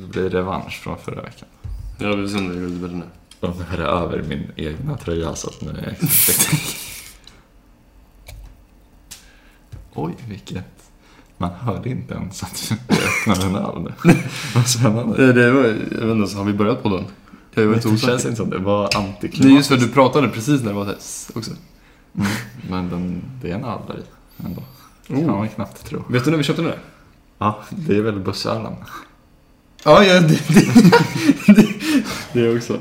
Det blir revansch från förra veckan. Ja, vi får se det lite bättre nu. Och nu är det över min egna tröja så att nu är jag Oj, vilket... Man hörde inte ens att du öppnade en öl nu. Vad spännande. Det, det var, jag vet inte, så har vi börjat på den? Jag var Det inte känns osäker. inte som det var Det är antiklimatiskt. just för att du pratade precis när det var test också. Mm, men den, det är en öl där i ändå. Det Oh. kan man knappt tro. Vet du när vi köpte den där? Ja, det är väl bussölen. Ja, ja det, det, det, också.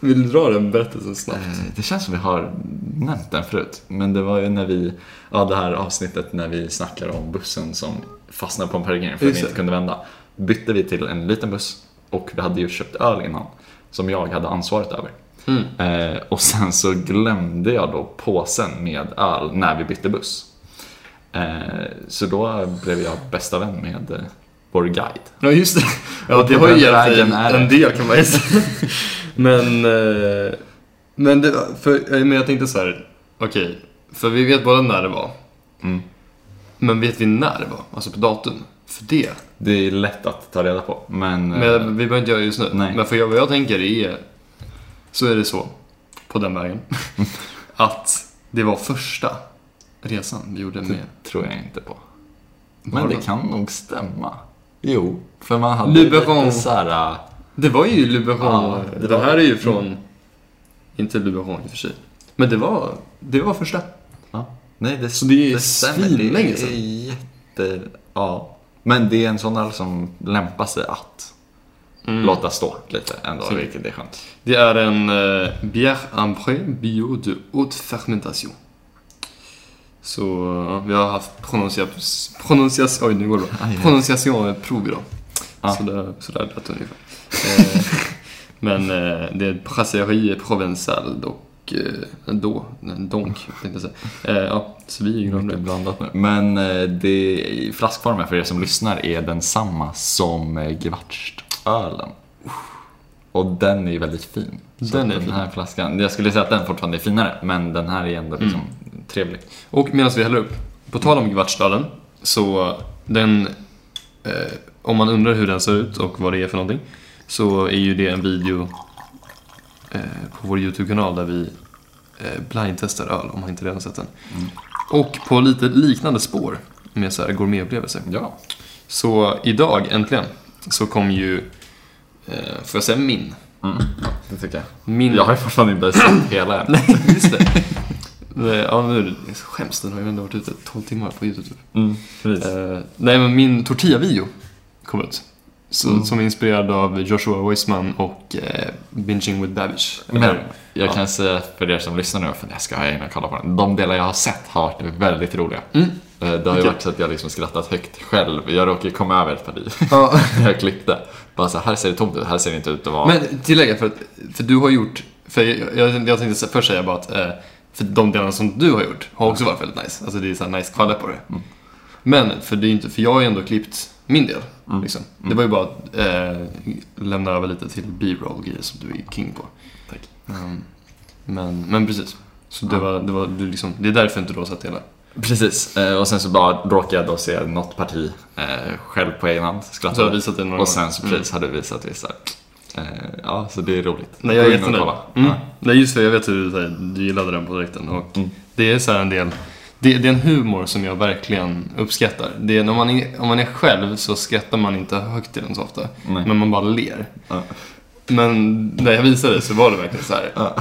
Vill du dra den berättelsen snabbt? Eh, Det känns som vi har nämnt den förut. Men det var ju när vi, ja det här avsnittet när vi snackade om bussen som fastnade på en parkering för att vi inte kunde vända. Bytte vi till en liten buss och vi hade ju köpt öl innan. Som jag hade ansvaret över. Mm. Eh, och sen så glömde jag då påsen med öl när vi bytte buss. Eh, så då blev jag bästa vän med eh, vår guide. Ja, just det. Ja, det har ju hjälpt det. en del kan man ju säga. Men, eh, men, det, för, eh, men jag tänkte så här, okej, för vi vet båda när det var. Mm. Men vet vi när det var? Alltså på datum? För det. Det är lätt att ta reda på. Men, eh, Men vi behöver inte göra det just nu. Nej. Men för jag, vad jag tänker är, så är det så, på den vägen, att det var första resan vi gjorde med det tror jag inte på. Men det kan nog stämma. Jo, för man hade Luberon. lite såhär... äh, Det var ju Luberon. Ja, det det här är ju från, inte Luberon i och för sig. Men det var, det var första. Ja. Nej, det, Så det är svinlänge Det sedan. är jätte... Ja. Men det är en sån öl som lämpar sig att låta stå lite ändå, Så. vilket är skönt. Det är en uh, bière ambré bio de haute fermentation. Så ja, vi har haft pronunciation, pronunciation, oj nu går det bra. Aj, aj. Pronunciation-prov idag. Ja. Så, där, så där lät det ungefär. Eh, Men eh, det är brasserie provençal och eh, då, donc tänkte jag säga. Eh, ja, så vi är ju det. blandat nu. Men eh, det, flaskformen för er som lyssnar är densamma som eh, Gvartstölen. Och den är ju väldigt fin. Så Den är den fin. här flaskan, jag skulle säga att den fortfarande är finare, men den här är ändå liksom Mm. trevlig. Och medan vi häller upp, på tal om Gvartsdalen, så den, eh, om man undrar hur den ser ut och vad det är för någonting, så är ju det en video eh, på vår YouTube-kanal där vi eh, blindtestar öl, om man inte redan sett den. Och på lite liknande spår med så här gourmetupplevelser. Ja. Så idag, äntligen, så kom ju, eh, får jag säga min? Mm. Det tycker jag. Min... Jag har ju fortfarande inte sett hela än. Nej, just det. Ja, nu skäms, den har ju ändå varit ute 12 timmar på YouTube. Mm, precis. Eh, nej, men min tortilla-video kom ut. Så, Mm. Som är inspirerad av Joshua Weissman och eh, Binging with Babish. Men Eller- jag ja. kan säga för er som lyssnar nu, för det ska jag och kolla på den. De delar jag har sett har varit väldigt roliga. Mm. Eh, Det har ju varit så att jag liksom skrattat högt själv. Jag råkade komma över ett parti Ja. jag klippte. Bara så här, ser det tomt ut, här ser det inte ut att vara... Men tillägga, för, att, för du har gjort... För jag, jag, jag tänkte först säga bara att eh, för de delarna som du har gjort har också varit väldigt nice. Alltså det är så nice kvaller på det. Mm. Men, för det är inte, för jag har ju ändå klippt min del. Mm. Liksom. Det var ju bara att eh, lämna över lite till B-roll grejer som du är king på. Tack. Um, men, men precis. Så det, var, det, var, du liksom, det är därför inte du har sett hela. Precis, eh, och sen så bara råkade jag då se något parti eh, själv på egen hand, skrattade. har visat det några Och sen så gånger. precis hade du visat vissa. Eh, ja, så det är roligt. Nej, jag är jättenöjd. Mm. Ja. Nej, just för jag vet hur här, du gillade den på direkten. Och Mm. Det är så här en del, det, det är en humor som jag verkligen uppskattar. Det är, om, man är, om man är själv så skrattar man inte högt till den så ofta. Nej. Men man bara ler. Ja. Men när jag visade det så var det verkligen så här. Ja.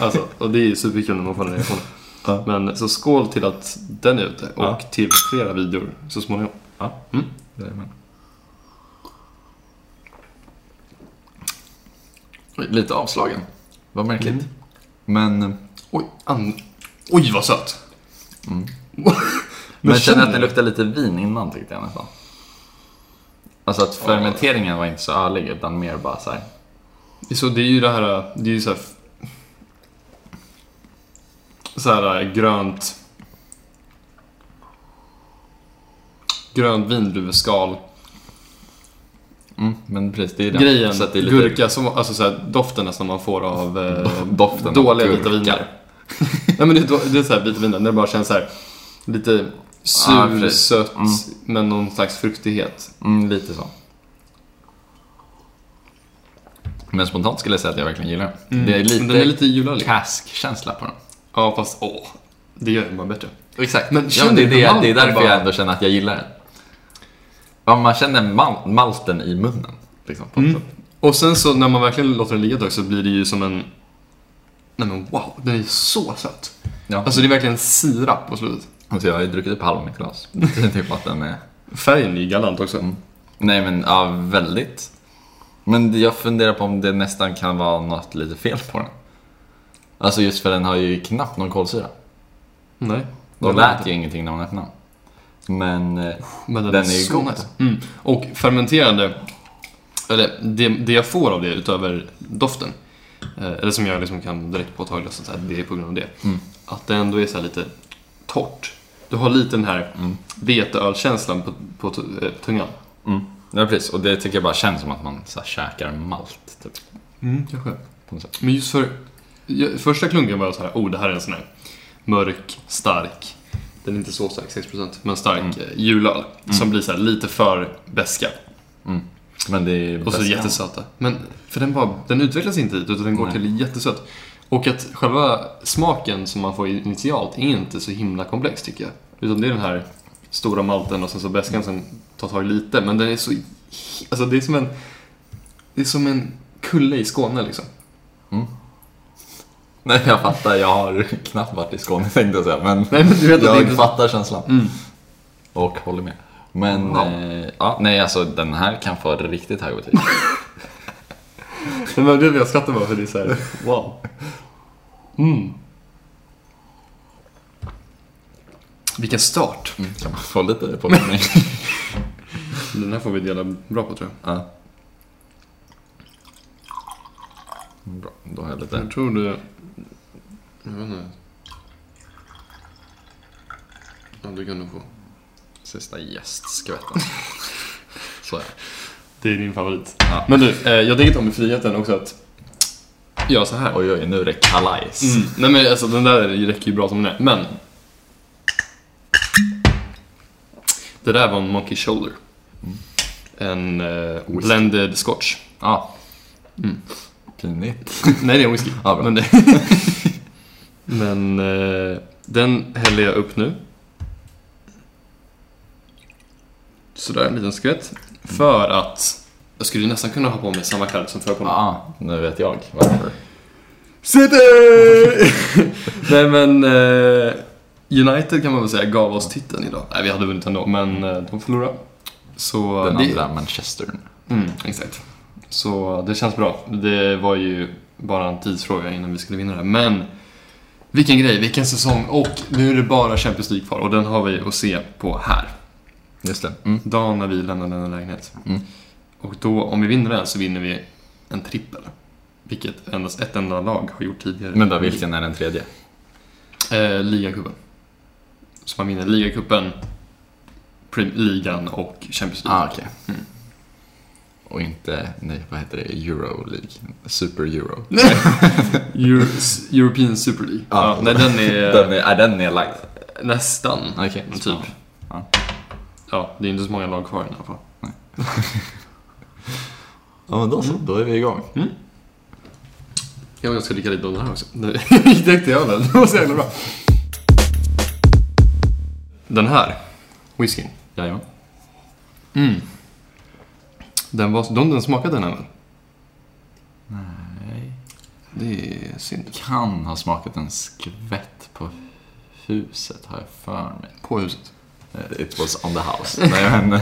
Alltså, och det är ju superkul när man får den reaktionen. Ja. Men så skål till att den är ute och Ja. till flera videor så småningom. Ja, Mm. Jajamän. Lite avslagen. Vad märkligt. Mm. Men, Oj, an... Oj vad söt! Mm. men men jag känner att det du? luktar lite vin innan tyckte jag nästan. Alltså att fermenteringen var inte så ärlig utan mer bara så här. Så det är ju det här, det är ju så här, så här äh, grönt grönt vindruveskal Mm, men precis, det är det. grejen, Så att det är lite gurka, som, alltså så här, doften nästan man får av eh, doften av dåliga gurka. vita viner. Nej men det, är det är så här vita viner, när det bara känns så här lite sur, precis. sött, Mm. men någon slags fruktighet. Mm, lite så. Men spontant skulle jag säga att jag verkligen gillar den. Det är lite, Men den är lite jularlig. cask-känsla på den. Ja, fast åh. Det gör den bara bättre. Exakt. Men Men ja, det, är det, det är därför bara- jag ändå känner att jag gillar den. Ja, man känner mal- malten i munnen. Liksom, Mm. Och sen så när man verkligen låter den ligga ett tag så blir det ju som en... Nej men wow, den är så söt. Ja. Alltså det är verkligen sirap på slutet. Alltså, jag har ju druckit upp halva mitt glas. Typ att den är... Färgen är galant också. Nej men ja, väldigt. Men jag funderar på om det nästan kan vara något lite fel på den. Alltså just för den har ju knappt någon kolsyra. Nej. Det lät ju ingenting när man öppnade. Men eh, Men den, Den är, är ju så god. nice. Mm. Och fermenterande, eller det, det jag får av det utöver doften, eh, eller som jag liksom kan direkt påtagligt säga att det är på grund av det, Mm. att det ändå är så lite torrt. Du har lite den här Mm. veteölkänslan på, på eh, tungan. mm. ja, precis. Och det tycker jag bara känns som att man så här, käkar malt. Typ, Mm, kanske. Men just för, första klunken var jag så här, oh det här är en sån här mörk, stark, den är inte så stark, 6% men stark Mm. mm. julöl. Som blir så här lite för beska. Mm. Men det är Och så bäst- jättesöta. Men för den, bara, den utvecklas inte hit utan den går Nej. till jättesött. Och att själva smaken som man får initialt är inte så himla komplex tycker jag. Utan det är den här stora malten och sen så beskan som tar tag lite. Men den är så... Alltså det är som en... Det är som en kulle i Skåne liksom. Nej, jag fattar. Jag har knappt varit i Skåne tänkte jag säga. Men, Nej, men du vet jag inte- fattar känslan. Mm. Och håller med. Men, Wow. eh, ja, nej alltså den här kan få riktigt höga betyg. Men det jag skrattade bara för det är såhär, wow. Mm. Vilken start. Mm, kan man få lite påminning? Den här får vi dela bra på tror jag. ja. Bra, då har jag lite... Jag tror du... Jag vet inte. Ja, du kan nog få. Sista gästskvätten. Så är det. Det är din favorit. Ja. Men du, eh, jag tänkte om i friheten också att göra så här. Oj, oj, nu är det kalajs. Mm. Nej men alltså den där räcker ju bra som den är. Men. Det där var en Monkey Shoulder. En eh, Whisky. blended scotch. Ja. Mm. Pinigt. Nej, det är en whisky. Bra. men det... men eh, den häller jag upp nu. Sådär, en liten skvätt. För att jag skulle nästan kunna ha på mig samma kläder som förra på mig. Ja, nu vet jag varför. City! Nej men eh, United kan man väl säga gav oss titeln idag. Nej, vi hade vunnit ändå, men eh, de förlorade. Så Den det, andra Manchester. Mm, exakt. Så det känns bra. Det var ju bara en tidsfråga innan vi skulle vinna det här. Men vilken grej, vilken säsong. Och nu är det bara Champions League kvar och den har vi att se på här. Just det. Mm. Dagen när vi lämnar denna lägenhet. Mm. Och då, om vi vinner den så vinner vi en trippel. Vilket endast ett enda lag har gjort tidigare. Men då, vilken är den tredje? Eh, ligacupen. Så man vinner ligacupen, ligan och Champions League. Ah, okej. Mm. Och inte, nej, vad heter det? Euro League? Super Euro. Euro, European Super League. Ja. Ja, nej, den är Den är, är den nedlagd? nästan. Okej, typ. Ja. Ja, det är inte så många lag kvar i alla fall. Ja, men då så. Då är vi igång. Jag ska dricka lite av den här också. Nu gick direkt till ölen. Det var så jävla bra. Den här whiskyn. Jajamän. Mm. Den, var, de, den smakade den väl? Nej. Det är synd. Kan ha smakat en skvätt på huset, har jag för mig. På huset. Eh, It was on the house. Nej, men...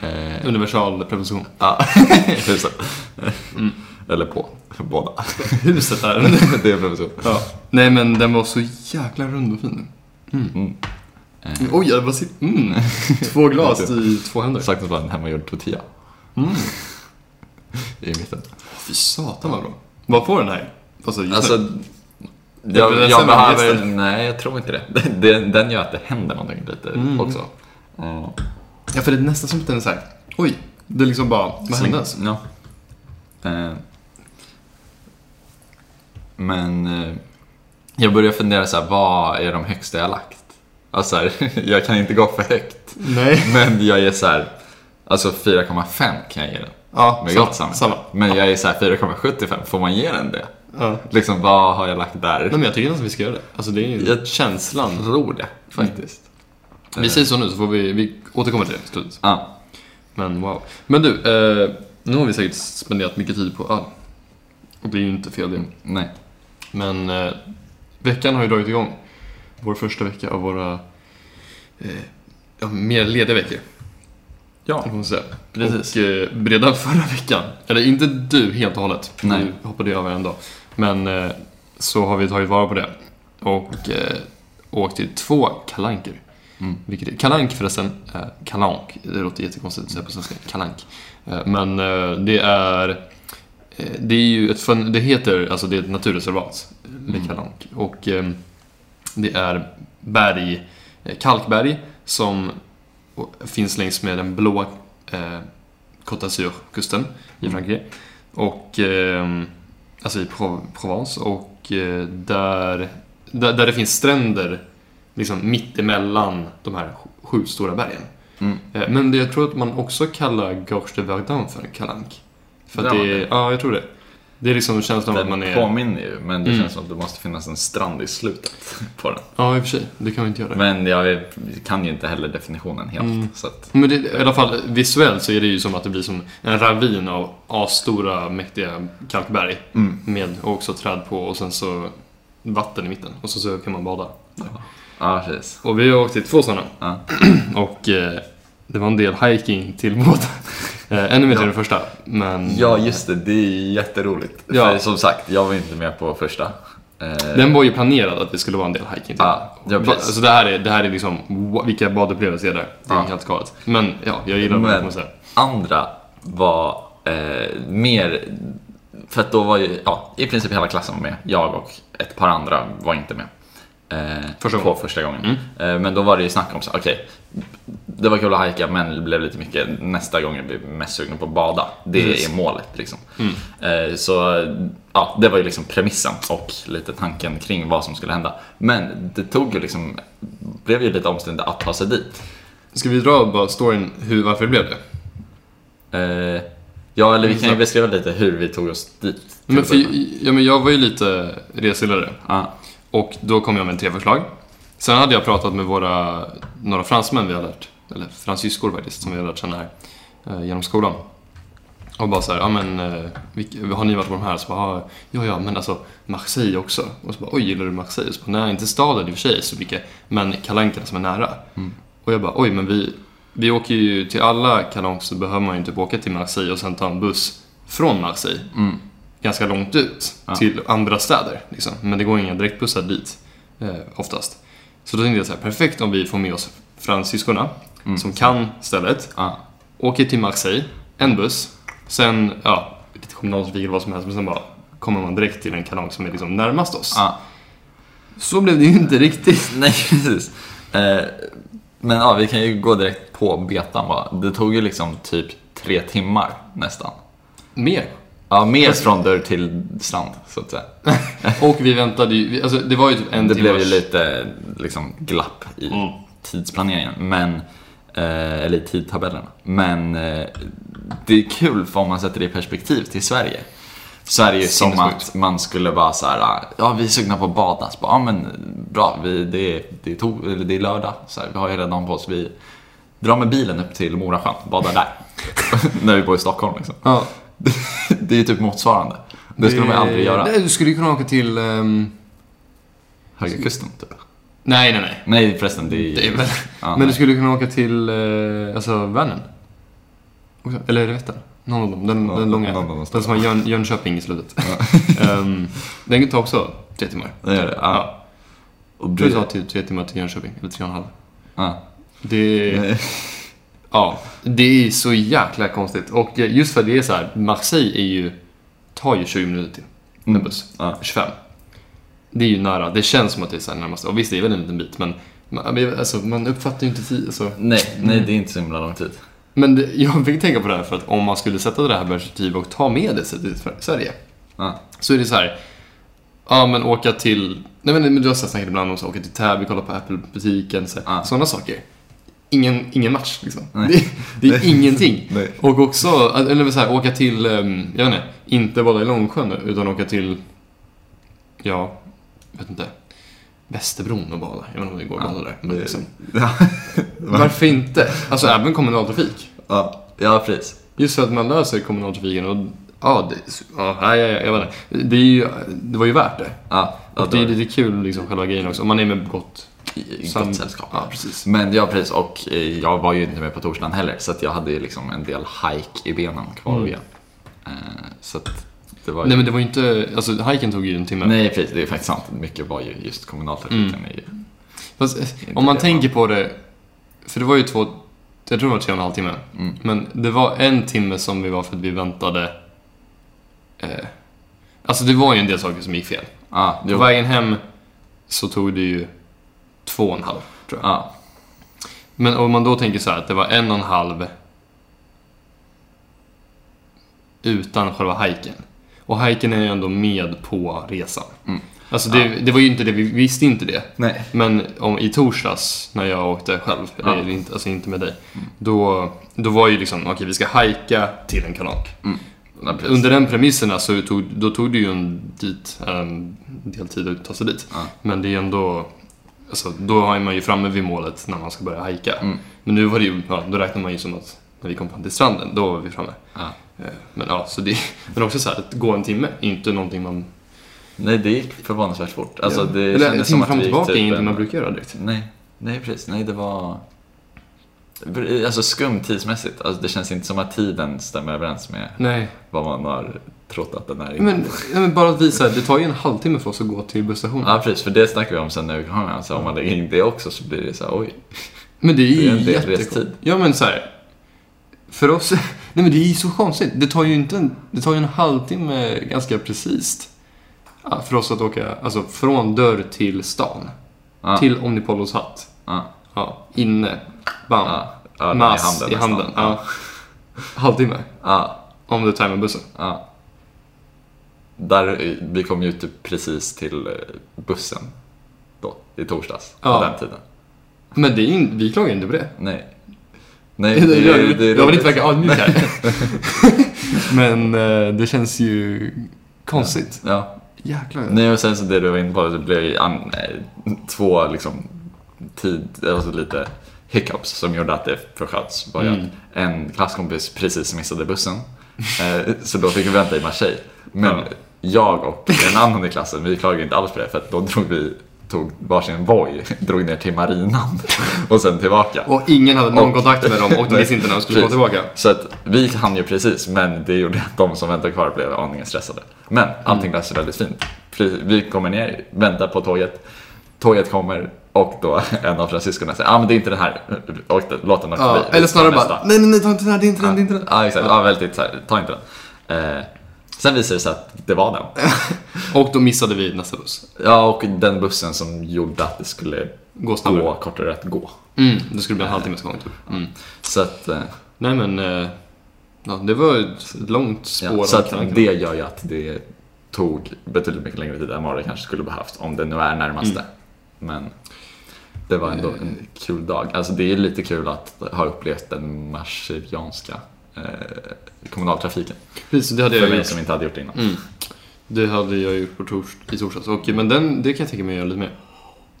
Eh, Universal preposition. ja, huset. Eller på, båda. Huset där. det är precis ja. Nej men den var så jäkla rund och fin. Mm. Eh, Oj, jag bara sitter... Mm. Två glas i två händer. Saknas bara en hemmagjord tortilla Mm. i mitten. Fy satan vad bra. Vad får den här? Alltså, just Alltså, nu. jag, jag än behöver... Nej, jag tror inte det. Den, den gör att det händer någonting lite Mm. också. Mm. Ja, för det är nästan som att den är såhär, oj, det är liksom bara, vad hände ens? Ja. Eh, men eh, jag börjar fundera så här, vad är de högsta jag lagt? Alltså här, jag kan inte gå för högt. Nej. Men jag är så här, alltså 4,5 kan jag ge den. Ja, med samma, gott samvete. samma. Men jag är så här 4,75, får man ge den det? Ja. Liksom, vad har jag lagt där? Nej, men jag tycker nästan vi ska göra det. Alltså det är ju Jag- känslan. tror det, faktiskt. Vi säger så nu så får vi, vi återkomma till det i slutet. Ja. Men wow. Men du, eh, nu har vi säkert spenderat mycket tid på öl. Och det är ju inte fel det. Nej. Men eh, veckan har ju dragit igång. Vår första vecka av våra eh, ja, mer lediga veckor. Ja, Kan man säga. Precis. Och eh, redan förra veckan, eller inte du helt och hållet, Nej. du hoppade över en dag. Men eh, så har vi tagit vara på det och eh, åkt till två kalanker. Mm. Vilket är, kalank förresten, eh, kalank, det låter jättekonstigt att säga på svenska, kalank. Eh, men eh, det är, eh, det är ju ett, det heter, alltså det är ett naturreservat, Mm. Calanque. Och eh, det är berg, kalkberg som finns längs med den blå eh, Côte d'Azur-kusten i Mm. Frankrike. Och, eh, alltså i Pro- Provence. Och eh, där, där, där det finns stränder liksom mitt emellan de här sj- sju stora bergen. Mm. Eh, men det, jag tror att man också kallar Gorge de Verdun för en kalank. För det, det? ja, jag tror det. Det är liksom känslan av att man Den är... påminner ju, men det Mm. känns som att det måste finnas en strand i slutet på den. Ja, i och för sig. Det kan vi inte göra. Men jag kan ju inte heller definitionen helt. Mm. Så att, Men det, i alla fall visuellt så är det ju som att det blir som en ravin av asstora, mäktiga kalkberg. mm. Med och också träd på och sen så vatten i mitten. Och så, så kan man bada. Ja, precis. Och vi har åkt till två sådana. Ja. Och eh, det var en del hiking till båda. Eh, ännu mer till Ja. den första. Men ja, just det. Det är jätteroligt. Ja. För som sagt, jag var inte med på första. Eh, den var ju planerad att det skulle vara en del hiking till. Ja, ja, precis. alltså det här är, det här är liksom, vilka badupplevelser är det? Det är Ja. helt galet. Men ja, jag gillar det, Men- andra var eh, mer... För att då var ju, ja, i princip hela klassen var med. Jag och ett par andra var inte med. Eh, Första på gången. första gången. Mm. Eh, men då var det ju snack om så, okej. Det var kul att hajka men det blev lite mycket. Nästa gång blir vi mest sugna på att bada. Det Precis. är målet liksom. Mm. Eh, så ja, det var ju liksom premissen och lite tanken kring vad som skulle hända. Men det tog ju liksom, blev ju lite omständigt att ta sig dit. Ska vi dra bara storyn hur, varför det blev det? Eh, ja, eller vi kan ju beskriva lite hur vi tog oss dit. Men, för, ja, men jag var ju lite reseledare. Ja, Och då kom jag med tre förslag. Sen hade jag pratat med våra, några fransmän vi har lärt, eller fransyskor faktiskt, som vi har lärt känna här eh, genom skolan. Och bara så här, ja men, eh, har ni varit på de här? Så bara, "Ja, ja, ja, men alltså Marseille också. Och så bara, oj, gillar du Marseille? Så bara, nej, inte staden i och för sig så mycket, men kalankerna som är nära. Mm. Och jag bara, oj, men vi, vi åker ju till alla kalanker så behöver man ju typ åka till Marseille och sen ta en buss från Marseille mm, ganska långt ut Ja. till andra städer. Liksom. Men det går inga direktbussar dit eh, oftast. Så då tänkte jag så här, perfekt om vi får med oss fransyskorna Mm. som kan stället, ja, åker till Marseille, en buss, sen, ja, lite kommunaltrafik eller vad som helst, men sen bara kommer man direkt till en kanal som är liksom närmast oss. ja. Så blev det ju inte riktigt. Nej, precis. Eh, men ja, vi kan ju gå direkt på betan va. Det tog ju liksom typ tre timmar nästan. Mer. Ja, mer från dörr till strand så att säga. Och vi väntade ju, alltså det var ju typ en det blev ju timmars- lite liksom glapp i Mm. tidsplaneringen. Men, eller i tidtabellerna. Men eh, det är kul för om man sätter det i perspektiv till Sverige. Så är det som att man skulle bara så här, ja vi är sugna på att bada. Så bara, ja men bra, vi, det, är, det, är to, eller det är lördag. Så här, vi har ju hela dagen på oss. Vi drar med bilen upp till Morasjön, badar där. När vi bor i Stockholm liksom. Ja. Det är ju typ motsvarande. Det skulle man ju aldrig göra. Du skulle ju kunna åka till... ehm, Höga kusten typ. Nej, nej, nej. Nej förresten, det är, Det är väl... ja, Men du skulle kunna åka till, eh, alltså Vänern? Eller Vättern? Någon av dem. Den, Ja, den långa. dem den som har Jön, Jönköping i slutet. Ehm, den tar också tre timmar. Det gör det. Ja. Ja. Och Jag tror det tar till tre timmar till Jönköping. Eller tre och en halv. ja. Det, Nej. ja, det är så jäkla konstigt. Och eh, just för att det är så här, Marseille är ju, tar ju 20 minuter till med Mm. buss. Ja. 25. Det är ju nära. Det känns som att det är så här närmast. Och visst, det är väl en liten bit, men man, alltså, man uppfattar ju inte tid. Alltså. Nej, nej, det är inte så himla lång tid. Men det, jag fick tänka på det här för att om man skulle sätta det här i perspektiv och ta med det sig till Sverige. Ja. Så är det så här. Ja men åka till, nej men, men du har snackat ibland om så åka till Täby, kolla på Apple-butiken, så, Ja. sådana saker. ingen, ingen match liksom. Det, det är ingenting. Nej. Och också, eller så här, åka till, ehm, jag vet inte, inte bara i Långsjön utan åka till, ja, vet inte, Västerbron och bada. Jag vet inte om det går att bada där. Men liksom, Ja. varför inte? Alltså även kommunaltrafik. ja, ja, precis. Just för att man löser kommunaltrafiken och ja, det, ja, nej, jag, jag vet inte. Det, är ju, det var ju värt det. Ja, ja, Och det är lite kul liksom själva grejen också. Om man är med gott i sam- gott sällskap. Ja, precis. Men ja, precis. Och eh, jag var ju inte med på torsdagen heller, så att jag hade ju liksom en del hike i benen kvar Mm. ge. Eh, Så att det var ju... Nej men det var ju inte, alltså hiken tog ju en timme. Nej, precis. Det är faktiskt sant. Mycket var ju just kommunaltrafiken. Mm. ju- Fast, eh, om man tänker på det, för det var ju två, jag tror det var tre och en halv timme. Mm. Men det var en timme som vi var för att vi väntade. Eh, alltså det var ju en del saker som gick fel. Ja, På jo. vägen hem så tog det ju två och en halv, tror jag. Ja, Men om man då tänker så här att det var en och en halv utan själva hiken. Och hiken är ju ändå med på resan. Mm. Alltså det, det var ju inte det, vi visste inte det. nej. Men om, i torsdags när jag åkte själv, Ja. eller inte, alltså inte med dig, då, då var ju liksom, okej vi ska hajka till en kanal. Ja, precis. Under den premisserna så tog, då tog det ju en dit, en del tid att ta sig dit. Ja. Men det är ändå, alltså, då är man ju framme vid målet när man ska börja hajka. Mm. Men nu var det ju, ja, då räknar man ju som att när vi kom fram till stranden, då var vi framme. Eh, Men ja, så det, men också så här, att gå en timme är inte någonting man... Nej, det gick förvånansvärt fort. Alltså, det Eller en timme som fram och tillbaka är typ inte en- man brukar göra direkt. Nej, nej precis. Nej, det var... Alltså skum tidsmässigt. Alltså, det känns inte som att tiden stämmer överens med Nej. vad man har trott att den är. Men, ja, men bara att visa, det tar ju en halvtimme för oss att gå till busstationen. Ja, precis. För det snackar vi om sen när vi kommer. Alltså, om man lägger in det också så blir det så här, oj. Men det är ju är jättekonstigt. Ja men så här. För oss, nej men det är ju så konstigt. Det tar ju inte en, det tar ju en halvtimme ganska precis. ja, För oss att åka, alltså från dörr till stan. Ja, Till Omnipollos hatt. ja, Ja, inne. Bam. ja. ja Mass i handen. Ja. Halvtimme. Ja, Om du tajmar bussen. ja. Där, vi kom ju typ precis till eh, bussen då, i torsdags, på Ja. den tiden. Men det är in, vi klagar inte på det. Nej. Nej, det, jag, det, det, jag vill inte verka ödmjuk här. men eh, det känns ju konstigt. Ja. Jäklar. Nej, och sen så det du var inne på, det blev ju an, två liksom tid, alltså lite hiccups som gjorde att det försköts. Var Mm. en klasskompis precis missade bussen, eh, så då fick vi vänta i Marseille. Men Ja. jag och en annan i klassen, vi klagade inte alls på det för att då drog vi tog varsin Voi, drog ner till marinan och sen tillbaka. Och ingen hade någon Och- kontakt med dem och de visste inte när de skulle gå tillbaka. Så att vi hann ju precis, men det gjorde att de som väntade kvar blev aningen stressade. Men allting löste sig väldigt fint. Vi kommer ner, väntar på tåget, tåget kommer och då en av fransyskorna säger ah, men det är inte den här, och låt den åka Ja, förbi. eller snarare bara, nej nej nej ta inte den här, det är inte den, det är inte den. Ja, exakt. Ja, väldigt så här, ta inte den. Eh, sen visade det sig att det var den. Och då missade vi nästa buss. Ja, och den bussen som gjorde att det skulle Gå snabbare. gå kortare att gå. Mm, det skulle bli en halvtimmes gång typ. Mm. Så att, eh, Nej men, eh, ja, det var ett långt spår. ja, så att det gör ju att det tog betydligt mycket längre tid än vad det kanske skulle behövt om det nu är närmaste. Mm. Men det var ändå en kul dag. Alltså det är lite kul att ha upplevt den marsianska eh, kommunaltrafiken. Precis, det hade För jag mig gjort. som inte hade gjort det innan. Mm. Det hade jag gjort på tors i torsdags. Och, men den, det kan jag tänka mig att göra lite mer.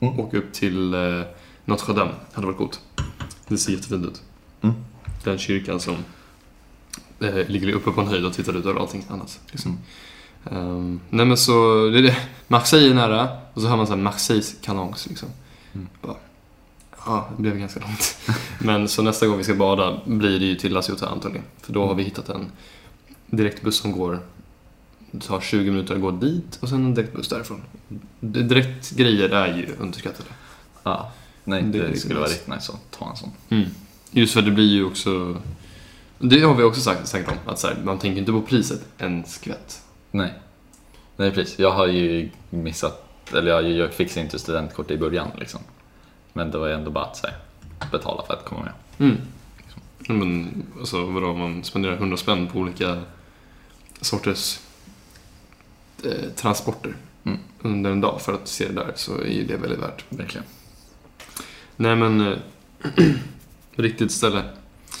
Mm. Åka upp till eh, Notre Dame. hade varit coolt. Det ser jättefint ut. Mm. Den kyrkan som eh, ligger uppe på en höjd och tittar ut över allting annat. Liksom. Ehm, nej men så, det är det. Marseille är nära och så hör man så här Marseilles kalongs liksom. Mm. Bara, ja, det blev ganska långt. men så nästa gång vi ska bada blir det ju till La Ciotat antagligen. För då har vi hittat en direktbuss som går, det tar 20 minuter att gå dit och sen en direktbuss därifrån. Direktgrejer är ju underskattade. Ja. Nej, Det det, skulle vara riktigt nice att ta en sån. Just för det blir ju också, det har vi också sagt, sagt om, att här, man tänker inte på priset en skvätt. Nej. Nej, precis. Jag har ju missat, eller jag, jag fixade inte studentkort i början liksom. Men det var ändå bara att här, betala för att komma med. Mm. Men alltså vadå, man spenderar 100 spänn på olika sorters eh, transporter Mm. under en dag för att se det där så är ju det väldigt värt. Verkligen. Nej men, eh, Riktigt ställe.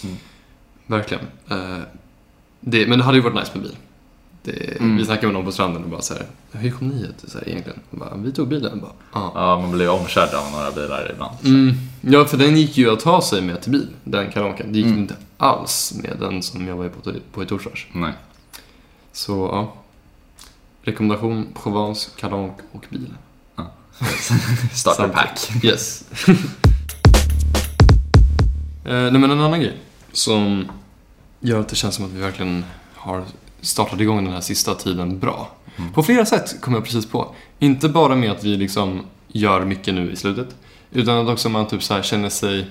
Mm. Verkligen. Eh, det, men det hade ju varit nice med bil. Det, Mm. Vi snackade med någon på stranden och bara så här, hur kom ni hit så här, egentligen? Bara, vi tog bilen. Bara, ah. Ja, man blir omkörd av några bilar ibland. Mm. Ja, för den gick ju att ta sig med till bil, den karaoken. Det gick Mm. inte alls med den som jag var på, på i torsdags. Nej. Så ja. Rekommendation, Provence, kalank och bil. Starter pack. Yes. eh, nej men en annan grej som gör att det känns som att vi verkligen har startat igång den här sista tiden bra. Mm. På flera sätt kom jag precis på. Inte bara med att vi liksom gör mycket nu i slutet. Utan att också man typ så här känner sig...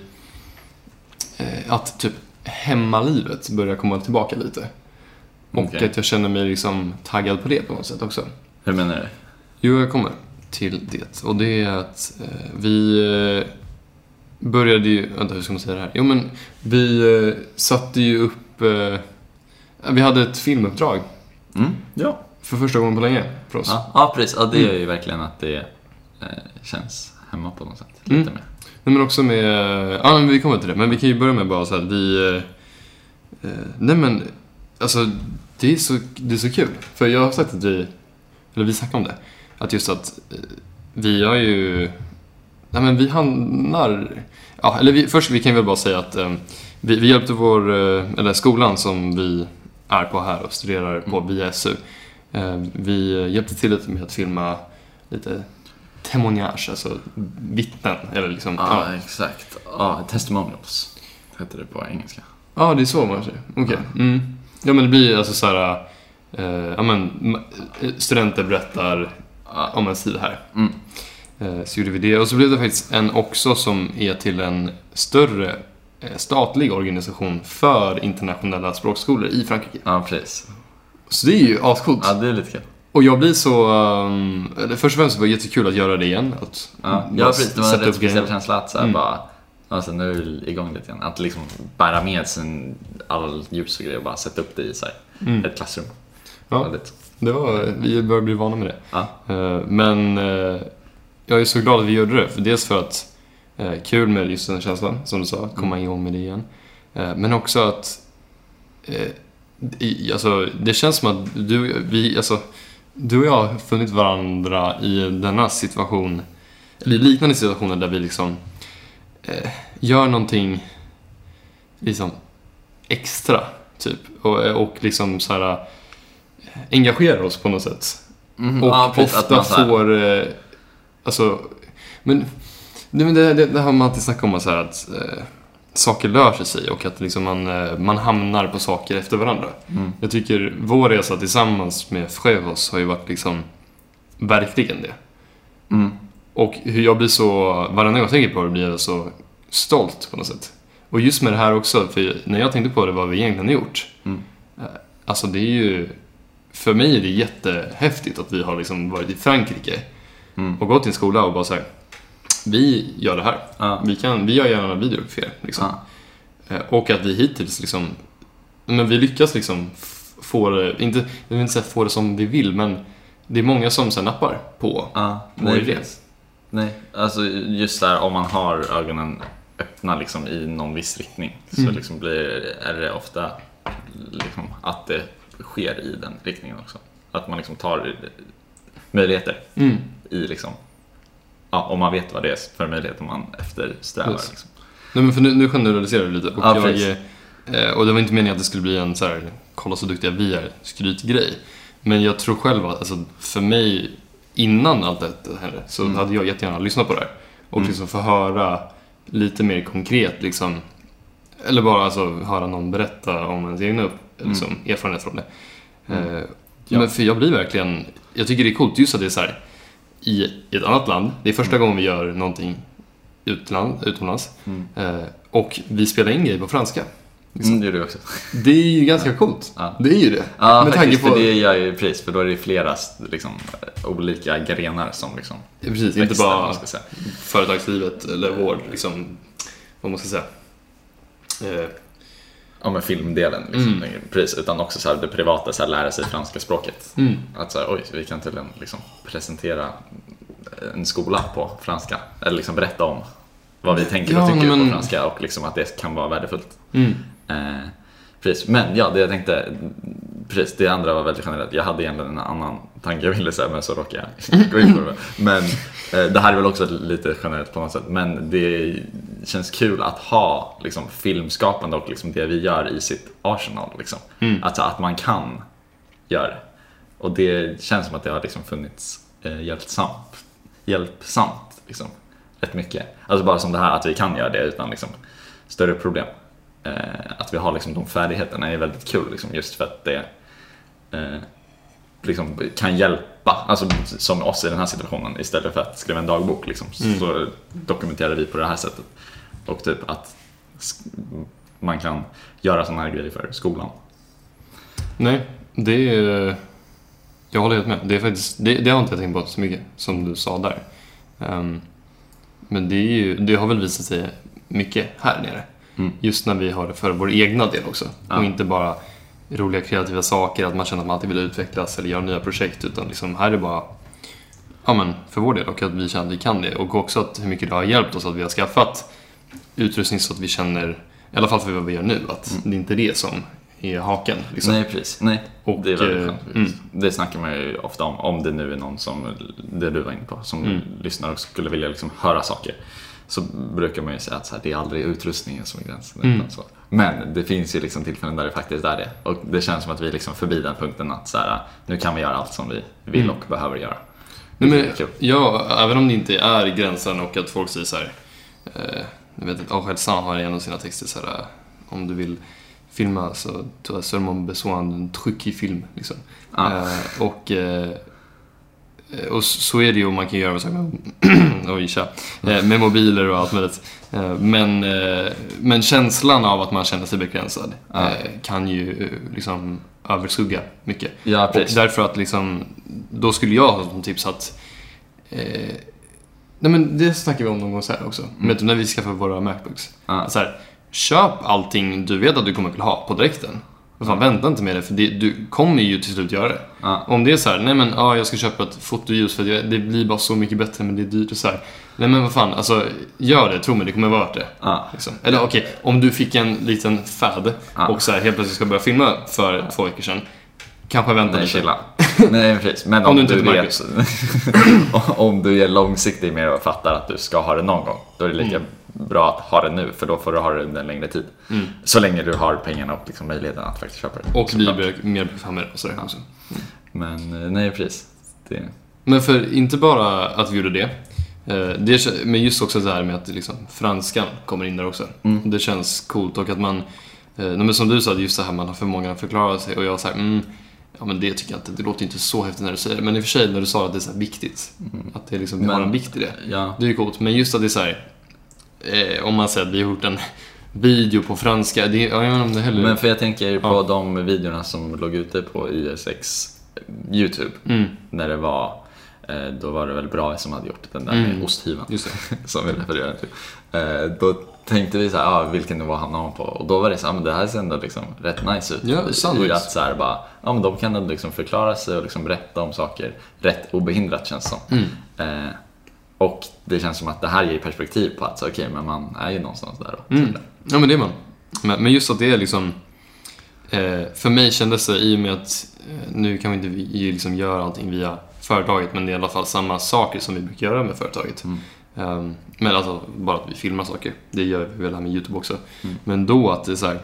Eh, att typ hemmalivet börjar komma tillbaka lite. Och Okej. att jag känner mig liksom taggad på det på något sätt också. Hur menar du? Jo, jag kommer till det. Och det är att eh, vi eh, började ju... Vänta, hur ska man säga det här? Jo, men vi eh, satte ju upp... Vi hade ett filmuppdrag Mm. Ja. för första gången på länge för oss. Ja, ja precis. Ja, det Mm. är ju verkligen att det eh, känns hemma på något sätt. Mm. Lite mer. Nej, men också med... Ja, men vi kommer till det. Men vi kan ju börja med bara så att vi... Eh, eh, nej, men... Alltså, det är, så, det är så kul. För jag har sagt att vi... Eller vi snackade om det. Att just att eh, vi har ju... Nej, men vi hamnar... Ja, eller vi, först vi kan väl bara säga att eh, vi, vi hjälpte vår... Eller skolan som vi är på här och studerar på Mm. via SU. Eh, vi hjälpte till lite med att filma lite témoignage, alltså vittnen. Eller liksom, Ja, exakt. Ja, testimonials heter det på engelska. Ja, det är så man säger. Okej. Mm. Ja, men det blir alltså så här... Eh, ja, men, ma- studenter berättar om en sida här. Mm. Eh, så gjorde vi det. Och så blev det faktiskt en också som är till en större eh, statlig organisation för internationella språkskolor i Frankrike. ja, precis. Så det är ju ascoolt. Ja, det är lite kul. Och jag blir så... Um, först och främst var det jättekul att göra det igen. Att Ja, precis. Det var en rätt speciell känsla att så Mm. bara, alltså nu är vi igång lite grann. Att liksom bära med sin all ljus och grejer och bara sätta upp det i här, Mm. ett klassrum. Ja. Väldigt. Det var, vi börjar bli vana med det. Ja. Eh, Men eh, jag är så glad att vi gjorde det. För dels för att eh, kul med just den känslan, som du sa, att komma igång med det igen. Eh, Men också att eh, i, alltså, det känns som att du, vi, alltså, du och jag har funnit varandra i denna situation, eller i liknande situationer där vi liksom eh, gör någonting liksom extra, typ. Och, och liksom så här eh, engagerar oss på något sätt. Mhm. Och Ja, ofta får, eh, alltså, men, det, men det, det, det har man alltid snackat om, så här, att eh, saker löser sig och att liksom man, eh, man hamnar på saker efter varandra. Mm. Jag tycker vår resa tillsammans med Frövos har ju varit liksom verkligen det. Mm. Och hur jag blir så, varje gång jag tänker på det blir jag så stolt på något sätt. Och just med det här också, för när jag tänkte på det, vad vi egentligen har gjort. Mm. Eh, Alltså det är ju, för mig är det jättehäftigt att vi har liksom varit i Frankrike Mm. och gått till en skola och bara så här, vi gör det här. Ja. Vi, kan, vi gör gärna en video för er. Liksom. Ja. Eh, Och att vi hittills liksom, men vi lyckas liksom få det, inte, jag vill inte säga få det som vi vill, men det är många som så nappar på Ja, vår nej, idé. Nej, alltså just där om man har ögonen öppna liksom i någon viss riktning så Mm. liksom blir, är det ofta liksom att det sker i den riktningen också. Att man liksom tar möjligheter Mm. i liksom, ja, om man vet vad det är för möjligheter man eftersträvar. Liksom. Nej men för nu, nu generaliserar du lite. Och, Ja, jag, eh, och det var inte meningen att det skulle bli en så här, kolla så duktiga vi är, skrytgrej. Men jag tror själv att, alltså, för mig, innan allt detta hände, så Mm. hade jag jättegärna lyssnat på det här. Och Mm. liksom få höra lite mer konkret, liksom. Eller bara alltså, höra någon berätta om ens egna upp, liksom, erfarenhet från det. Mm. Eh, Ja. Men för jag blir verkligen, jag tycker det är coolt just att det är så här, i, i ett annat land, det är första gången vi gör någonting utland, utomlands. Mm. Eh, och vi spelar in grejer på franska. Liksom. Mm, det gjorde vi också. Det är ju ganska coolt. Ja. Det är ju det. Ja, Med faktiskt, på- för det gör ju pris, för då är det flera liksom, olika grenar som liksom Ja, Precis, inte bara företagslivet eller vår, liksom, vad man ska säga. Eh, Ja, men filmdelen, liksom, Mm. precis, utan också så här, det privata, så här, lära sig franska språket. mm. Att så här, oj, vi kan tydligen liksom presentera en skola på franska. Eller liksom berätta om vad vi tänker Ja, och tycker men- på franska och liksom att det kan vara värdefullt. Mm. Eh, precis, men ja, det jag tänkte, precis, det andra var väldigt generellt. Jag hade egentligen en annan tanke jag ville säga, men så råkade jag gå in på det. Men eh, det här är väl också lite generellt på något sätt, men det känns kul att ha liksom, filmskapande och liksom, det vi gör i sitt arsenal. Liksom. Mm. Alltså att man kan göra det. Och det känns som att det har liksom funnits eh, hjälpsamt, hjälpsamt liksom, rätt mycket. Alltså bara som det här att vi kan göra det utan liksom, större problem. Eh, att vi har liksom, de färdigheterna är väldigt kul liksom, just för att det eh, liksom, kan hjälpa, alltså som oss i den här situationen istället för att skriva en dagbok liksom, så dokumenterar vi på det här sättet. Och typ att man kan göra sådana här grejer för skolan. Nej, det är... Jag håller helt med. Det, är faktiskt, det, det har inte jag tänkt på så mycket som du sa där. Ehm, men det, är ju, det har väl visat sig mycket här nere. Mm. Just när vi har det för vår egna del också. Ja. Och inte bara roliga kreativa saker, att man känner att man alltid vill utvecklas eller göra nya projekt. Utan liksom här är det bara ja, men för vår del och att vi känner att vi kan det. Och också att hur mycket det har hjälpt oss att vi har skaffat utrustning så att vi känner, i alla fall för vad vi gör nu, att det är inte det som är haken. Liksom. Nej, precis. Nej, Och, det är väldigt eh, skönt. mm. Det snackar man ju ofta om, om det nu är någon som, det du var inne på, som Mm. lyssnar och skulle vilja liksom höra saker. Så brukar man ju säga att så här, det är aldrig utrustningen som är gränsen. Mm. utan Så. Men det finns ju liksom tillfällen där det faktiskt är det. Och det känns som att vi är liksom förbi den punkten att så här, nu kan vi göra allt som vi vill Mm. och behöver göra. Nej, men, ja, även om det inte är gränsen och att folk säger så här. Eh, jag vet att Angel San har en av sina texter så här. eh, Om du vill filma så tu as seulement besoin d'un truc film. Liksom. Ja. Eh, och, eh, och så är det ju och man kan göra saker med, oj, tja, eh, med mobiler och allt möjligt. Eh, men, eh, men känslan av att man känner sig begränsad Ja. eh, kan ju eh, liksom överskugga mycket. Ja, Och därför att liksom, då skulle jag ha som tips att eh, Nej men det snackar vi om någon gång så här också. Men när vi skaffar våra Macbooks. Ja. Så här, köp allting du vet att du kommer att ha på direkten. Och fan, vänta inte med det, för det, du kommer ju till slut göra det. Ja. Om det är så här, nej men ja, jag ska köpa ett fotoljus för det, det blir bara så mycket bättre men det är dyrt och så här. Nej men vad fan, alltså gör det, tro mig, det kommer vara värt det. Ja. Liksom. Eller okej, om du fick en liten fad Ja. och så här, helt plötsligt ska börja filma för två veckor sedan. Kanske vänta lite. chilla. Nej, precis. Men Om om, du inte du vet, om du är långsiktig med och fattar att du ska ha det någon gång, då är det lika bra att ha det nu, för då får du ha det under en längre tid. Så länge du har pengarna och liksom möjligheten att faktiskt köpa det. Och bli Såklart. be- mer bekväm med det och sådär också. Men eh, nej, precis. Det, Men för inte bara att vi gjorde det, eh, det men just också det här med att liksom, franskan kommer in där också. Det känns coolt och att man, eh, men som du sa, just det här man har förmågan att förklara sig och jag säger mm, ja men det tycker jag inte, det låter inte så häftigt när du säger det. Men i och för sig när du sa att det är så viktigt, att det liksom, vi har en vikt i det. ja. Det är ju coolt, men just att det är så här, eh, om man säger att vi har gjort en video på franska, det, ja, jag vet inte om det heller... Men för jag tänker på Ja. de videorna som låg ute på IS6 YouTube, mm, när det var eh, då var det väl bra som hade gjort den där Mm. med osthyveln. det. som vi refererade till. Eh, då tänkte vi så här, ah, vilken nivå hamnar man på? Och då var det så här, ah, men det här ser ändå liksom rätt nice ut. Ja, I sannolikt. att så här, bara, ja, men de kan ändå liksom förklara sig och liksom berätta om saker rätt obehindrat känns som. Mm. Eh, och det känns som att det här ger perspektiv på att okej, men man är ju någonstans där. Mm. Ja men det är man. Men, just att det är liksom eh, För mig kändes det i och med att eh, nu kan vi inte liksom göra allting via företaget men det är i alla fall samma saker som vi brukar göra med företaget. Mm. Ehm, men alltså bara att vi filmar saker. Det gör vi väl här med YouTube också. Mm. Men då att det är så här,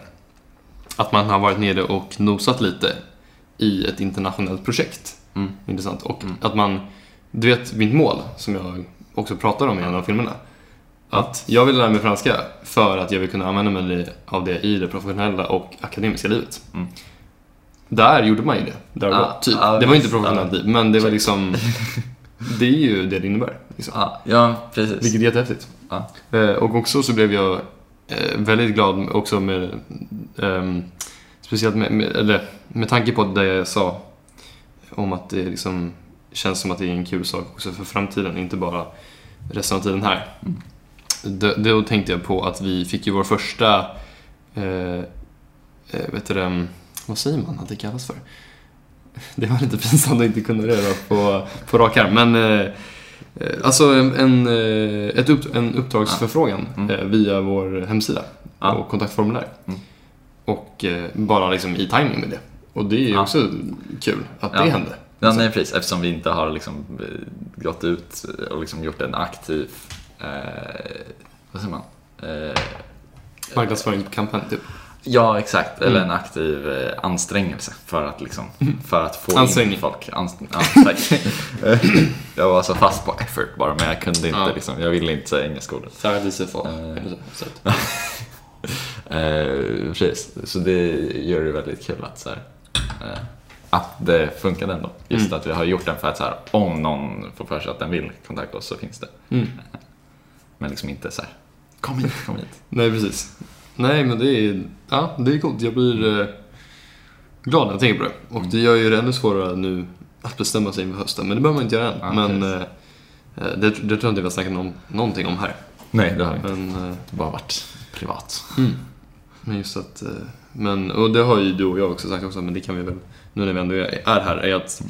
Att man har varit nere och nosat lite i ett internationellt projekt. Mm. Intressant. Och Mm. att man, du vet mitt mål som jag också pratar om i en av filmerna. Att jag vill lära mig franska för att jag vill kunna använda mig av det i det professionella och akademiska livet. Mm. Där gjorde man ju det. Där och då, typ. ja, det var inte visst, professionellt liv, men det var liksom... Det är ju det det innebär. Liksom. Ja, precis. Vilket är jättehäftigt. Eh, och också så blev jag eh, väldigt glad också med, ehm, speciellt med, med, eller, med tanke på det jag sa om att det liksom känns som att det är en kul sak också för framtiden, inte bara resten av tiden här. Då, då tänkte jag på att vi fick ju vår första, eh, eh, vet du det, vad säger man att det kallas för? Det var lite pinsamt att inte kunna det på, på rak arm, men eh, Eh, Alltså en, eh, ett upp, en uppdragsförfrågan Mm. eh, via vår hemsida Ja. och kontaktformulär. Mm. Och bara liksom i timing med det. Och det är ju Ja. också kul att Ja. det hände. Ja, nej, precis. Eftersom vi inte har liksom eh, gått ut och liksom gjort en aktiv, eh, vad säger man? Eh, Marknadsföringskampanj typ. ja, exakt. Eller Mm. en aktiv eh, ansträngelse för att, liksom, för att få Ansträngning. in folk. Anst ja, jag var så fast på effort bara, men jag kunde inte. Ja. Liksom, jag ville inte säga engelska ordet. Eh. Eh, precis, så det gör det väldigt kul att, så här, eh, att det funkade ändå. Just Mm. att vi har gjort den för att så här, om någon får för sig att den vill kontakta oss så finns det. Mm. Men liksom inte så här, kom hit, kom hit. Nej, precis. Nej, men det är, ja, det är coolt. Jag blir eh, glad när jag tänker på det. Och det gör ju det ännu svårare nu att bestämma sig inför hösten. Men det behöver man inte göra än. Ja, men eh, eh, det, det tror jag inte vi har snackat om, någonting om här. Nej, det har inte. Men, eh, Det bara varit privat. mm. men just att, eh, men, och det har ju du och jag också sagt också, men det kan vi väl, nu när vi ändå är här, är att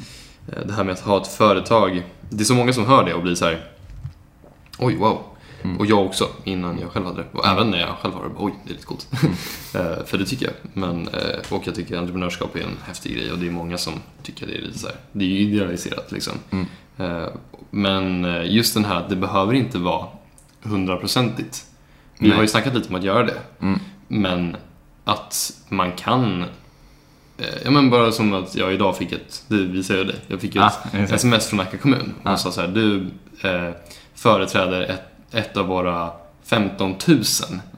eh, det här med att ha ett företag, det är så många som hör det och blir så här. oj wow. Mm. Och jag också, innan jag själv hade det. Och även när jag själv har det, oj, det är lite coolt. Eh, för det tycker jag. Men, eh, och jag tycker entreprenörskap är en häftig grej och det är många som tycker det är lite så här. det är ju idealiserat liksom. Mm. Men just den här att det behöver inte vara hundraprocentigt. Vi har ju snackat lite om att göra det. Mm. Men att man kan Ja men bara som att jag idag fick ett, det visade jag dig, jag fick ju Ah, ett exakt. sms från Nacka kommun och Ah. sa så här, du eh, företräder ett, ett av våra 15 000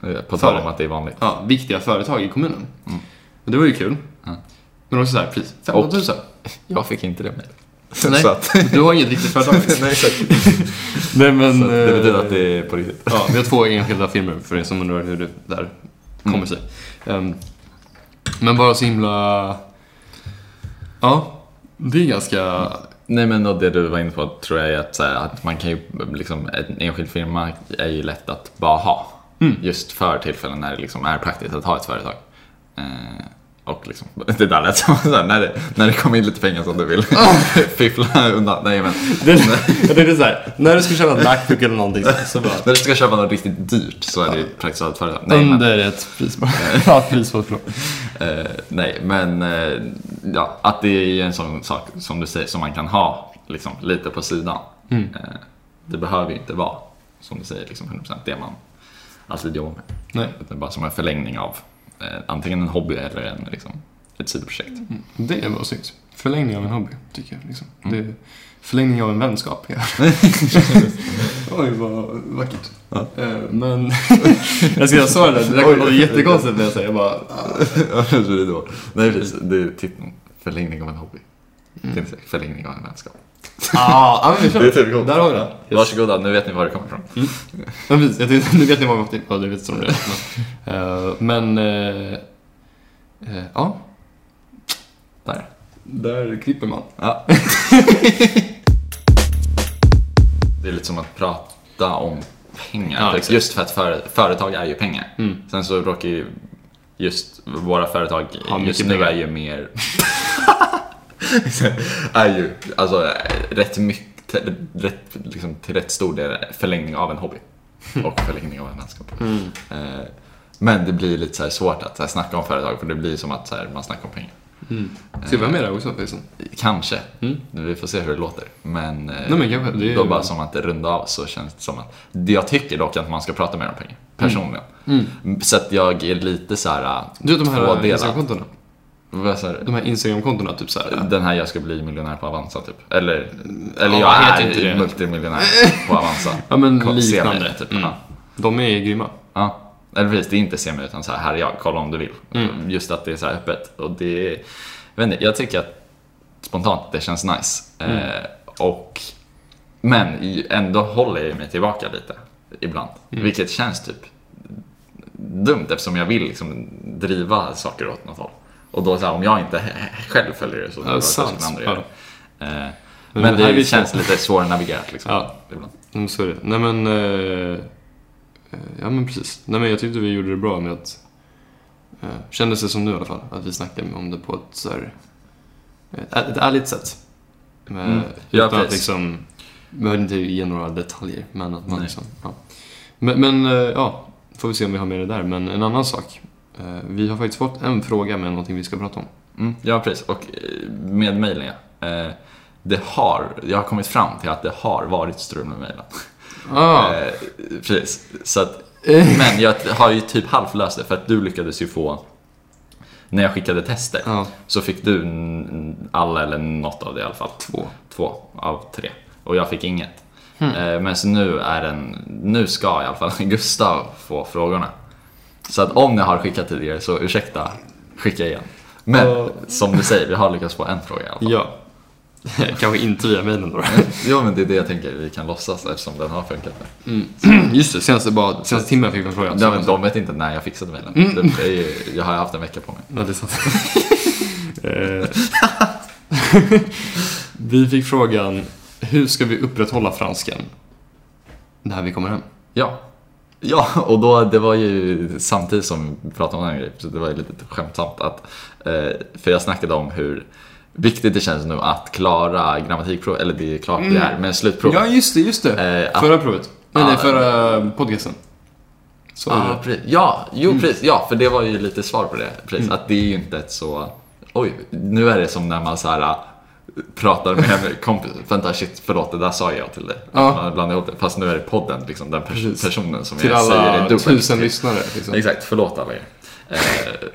Eh, På tal om att det är vanligt. ja, viktiga företag i kommunen. Mm. Och det var ju kul. Ja. Men också så här, precis, 15 000. Jag fick inte det med. Nej, att, du har inget riktigt företag. nej, exakt. Nej men... Så det betyder eh, att det är på riktigt. Ja, vi har två enskilda firmor för er som undrar hur det där kommer Mm. sig. Men bara så himla... Ja, det är ganska... Nej men och det du var inne på tror jag är att, så här, att man kan ju, liksom, en enskild firma är ju lätt att bara ha. Mm. Just för tillfällen när det liksom är praktiskt att ha ett företag. Eh, och liksom, det där lät som så här, när, det, när det kommer in lite pengar som du vill fiffla undan. Nej men, Det, jag tänkte såhär, när du ska köpa en Macbook eller någonting så, bara... när du ska köpa något riktigt dyrt så är det ju praktiskt att ha ett företag. Nej men, Under ett prisbart. Ja, prisbart belopp. Eh, nej, men eh, ja, att det är en sån sak som du säger som man kan ha liksom, lite på sidan. Mm. Eh, det behöver ju inte vara, som du säger, liksom 100% det man alltid jobbar med. Nej, Utan bara som en förlängning av eh, antingen en hobby eller en, liksom, ett sidoprojekt. det var snyggt. Förlängning av en hobby, tycker jag. Liksom. Mm. Det är förlängning av en vänskap. Ja. Oj, vad vackert. Ja. Eh, Men, jag ska sa det där, det där låta jättekonstigt när jag säger jag bara... Det är då. Nej, precis. Det är titeln. Förlängning av en hobby. Mm. Är förlängning av en vänskap. Ah, ja, men. Det är typ. Där har vi det. Yes. Varsågoda, nu vet ni var det kommer ifrån. Ja, precis. Jag tänkte, nu vet ni vad vi har. Ja, det vet som det är. Eh, Men, eh, eh, ja. Där. Där klipper man. Ja. det är lite som att prata om pengar. Ja, exakt. just för att före, företag är ju pengar. Mm. Sen så råkar ju just våra företag just nu pengar. är ju mer... är ju alltså rätt mycket, rätt, liksom, till rätt stor del förlängning av en hobby. Och förlängning av en vänskap. Mm. Eh, Men det blir lite så svårt att så här, snacka om företag för det blir som att så här, man snackar om pengar. Mm. Ska vi vara med där också förresten? Kanske. Mm. Vi får se hur det låter. Men, eh, Nej, men kanske. Det är- då bara som att runda av så känns det som att... Jag tycker dock att man ska prata mer om pengar. Personligen. Mm. Så att jag är lite så här... Du vet de här tvådelad. Instagramkontona? Du? De här Instagramkontona, typ såhär. Den här jag ska bli miljonär på Avanza typ. Eller, eller Ja, jag är inte det. multimiljonär på Avanza. Ja men liknande. typ. Mm. De är grymma. Ja. Eller precis, det är inte se mig utan så här, här är jag, kolla om du vill. Mm. Just att det är så öppet. Och det jag, vet inte, jag tycker att spontant det känns nice. Mm. Eh, och, men ändå håller jag mig tillbaka lite ibland. Mm. Vilket känns typ dumt eftersom jag vill liksom driva saker åt något håll. Och då så här, om jag inte själv följer det så Ja, kanske andra gör det. Eh, Men det vi känns lite svårnavigerat liksom. Ja. Ibland. Mm, så är det. Nej men... Eh, ja men precis. Nej men jag tyckte vi gjorde det bra med att... Eh, kändes det som nu i alla fall. Att vi snackade om det på ett så här, ett, ett ärligt sätt. Med, Mm. Ja, utan att precis. liksom behöver inte ge några detaljer, men att man Nej. liksom, ja. Men, men eh, ja, får vi se om vi har med det där. Men en annan sak. Eh, Vi har faktiskt fått en fråga med någonting vi ska prata om. Mm, ja, precis. Och eh, med mejlen, ja. Eh, Det har, jag har kommit fram till att det har varit strul med mejlen. Ah, Eh, precis. Så att, men jag har ju typ halvlöst det för att du lyckades ju få när jag skickade tester ja, så fick du alla eller något av det i alla fall. två. Två av tre. Och jag fick inget. Hmm. Eh, Men så nu är den, nu ska i alla fall Gustav få frågorna. Så att om jag har skickat tidigare så ursäkta, skicka igen. Men Ja. som du säger, vi har lyckats få en fråga i alla fall. Ja. Kanske inte via mejlen då. Jo men det är det jag tänker vi kan låtsas eftersom den har funkat. Mm. Just det, senaste, bara, senaste timmen fick vi en fråga. Ja, men de vet inte när jag fixade mejlen. Mm. Ju, jag har haft en vecka på mig. Ja, det är sant. Eh, vi fick frågan, hur ska vi upprätthålla franskan när vi kommer hem? Ja. Ja, och då, det var ju samtidigt som vi pratade om den här grejen, så det var ju lite skämtsamt att, eh, för jag snackade om hur viktigt det känns nu att klara grammatikprov, eller det är klart det är, men slutprovet. Ja, just det, just det. Eh, Förra provet. Ja. nej, förra podcasten. Så det. precis. ja, jo precis. Ja, för det var ju lite svar på det. Precis, att det är ju inte ett så... Oj, nu är det som när man så här äh, pratar med en kompis. Vänta, shit, förlåt, det där sa jag till dig. Ja. Man blandar ihop det. Fast nu är det podden, liksom, den pers- personen som Till jag säger alla det dubbelt tusen till. lyssnare. Liksom. Exakt, förlåt alla er. Eh,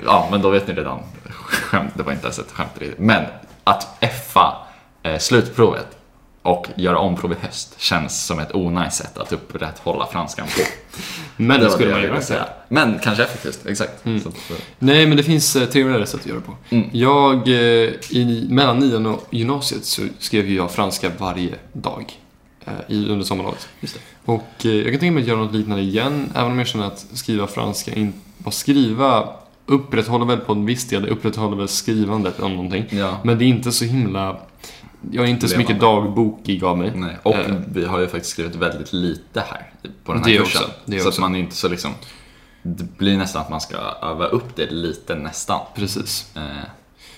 ja, men då vet ni redan. Skämt, det var inte ens ett skämt riktigt. Men att effa eh, slutprovet och göra om prov i höst känns som ett onajs sätt att upprätthålla franskan på. Men det skulle jag man ville göra. säga. Men kanske effektivt, exakt. Så att, eh, Nej, men det finns eh, trevligare sätt att göra det på. Mm. Jag, eh, i, mellan nian och gymnasiet så skrev ju jag franska varje dag eh, i, under sommarlovet. Och eh, jag kan tänka mig att göra något liknande igen, även om jag känner att skriva franska, in, bara skriva upprätthåller väl på en viss del, upprätthåller väl skrivandet om någonting. Ja. Men det är inte så himla, jag är inte så mycket dagbokig av mig. Nej. Och Eh. vi har ju faktiskt skrivit väldigt lite här på den här Det kursen. också, det så också. att man är inte så liksom... Det blir nästan att man ska öva upp det lite nästan. Precis. Eh,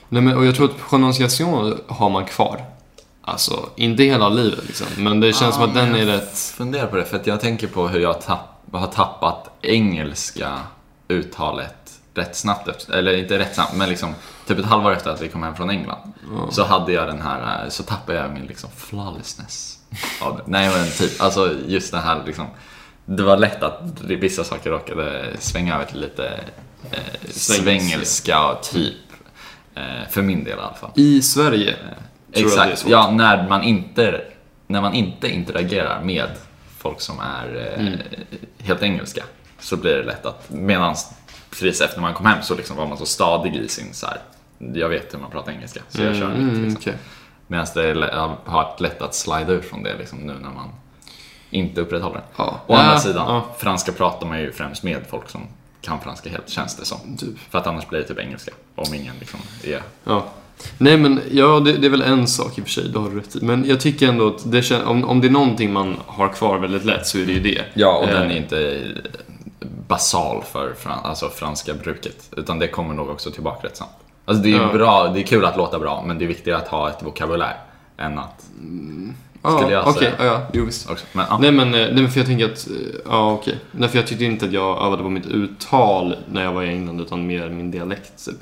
Nej, men, och jag tror att pronunciation har man kvar. Alltså, inte hela livet liksom. Men det känns som att den är rätt... Fundera på det, för att jag tänker på hur jag tapp, har tappat engelska uttalet rätt snabbt efter, eller inte rätt snabbt, men liksom typ ett halvår efter att vi kom hem från England. Så hade jag den här, eh, så tappade jag min liksom flawlessness. det. Nej men typ, alltså just den här liksom, det var lätt att vissa saker råkade svänga över till lite eh, svengelska och typ. Eh, för min del i alla fall. I Sverige. det är Exakt, ja när man, inte, när man inte interagerar med folk som är eh, Mm. helt engelska så blir det lätt att, medan precis efter man kom hem så liksom var man så stadig i sin så här, jag vet hur man pratar engelska så jag kör Mm, lite mm, liksom. okej. Medan det har varit lätt att slida ut från det liksom, nu när man inte upprätthåller det. Ja. Å andra Ja, sidan, ja. franska pratar man ju främst med folk som kan franska helt, känns det som. Typ. För att annars blir det typ engelska, om ingen liksom är... Ja. Nej men, ja det, det är väl en sak i och för sig, det har du rätt i. Men jag tycker ändå att det om, om det är någonting man har kvar väldigt lätt så är det ju det. Ja, och Eh, den är inte basal för fran alltså franska bruket. Utan det kommer nog också tillbaka rätt snabbt. Alltså det är Ja. bra, det är kul att låta bra, men det är viktigare att ha ett vokabulär än att ja, skulle jag okej, säga. ja, ja, jo visst. också. Men, ja. Nej men, eh, nej men för jag tänker att, eh, ja okej. Nej för jag tyckte inte att jag övade på mitt uttal när jag var i England utan mer min dialekt typ.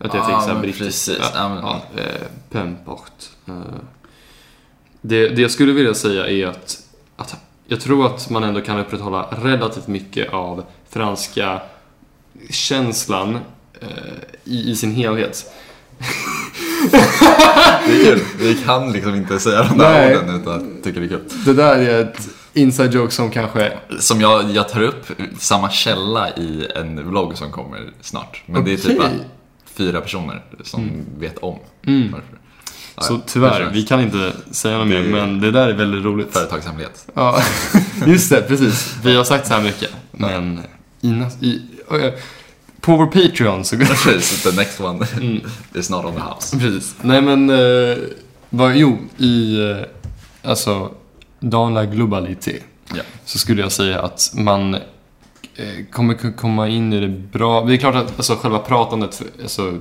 Att jag Ja, fick såhär men brittisk. precis. Ja, Ja, men- ja, eh, peu importe. Eh, det, det jag skulle vilja säga är att, att jag tror att man ändå kan upprätthålla relativt mycket av franska känslan eh, i, i sin helhet. Det är kul. Vi kan liksom inte säga de där Nej. orden utan att tycka det är kul. Det där är ett inside joke som kanske... Som jag, jag tar upp samma källa i en vlogg som kommer snart. Men det är typ fyra personer som vet om Mm. varför. Så tyvärr, vi kan inte säga något mer, men det där är väldigt roligt. Företagshemlighet. Ja, just det, precis. Vi har sagt så här mycket, men i, nas- i, på vår Patreon så... Precis, the next one Mm. is not on the house. Precis. Nej men, eh, vad, jo, i, eh, alltså, dans la globalité Ja. så skulle jag säga att man eh, kommer komma in i det bra. Det är klart att alltså, själva pratandet, alltså,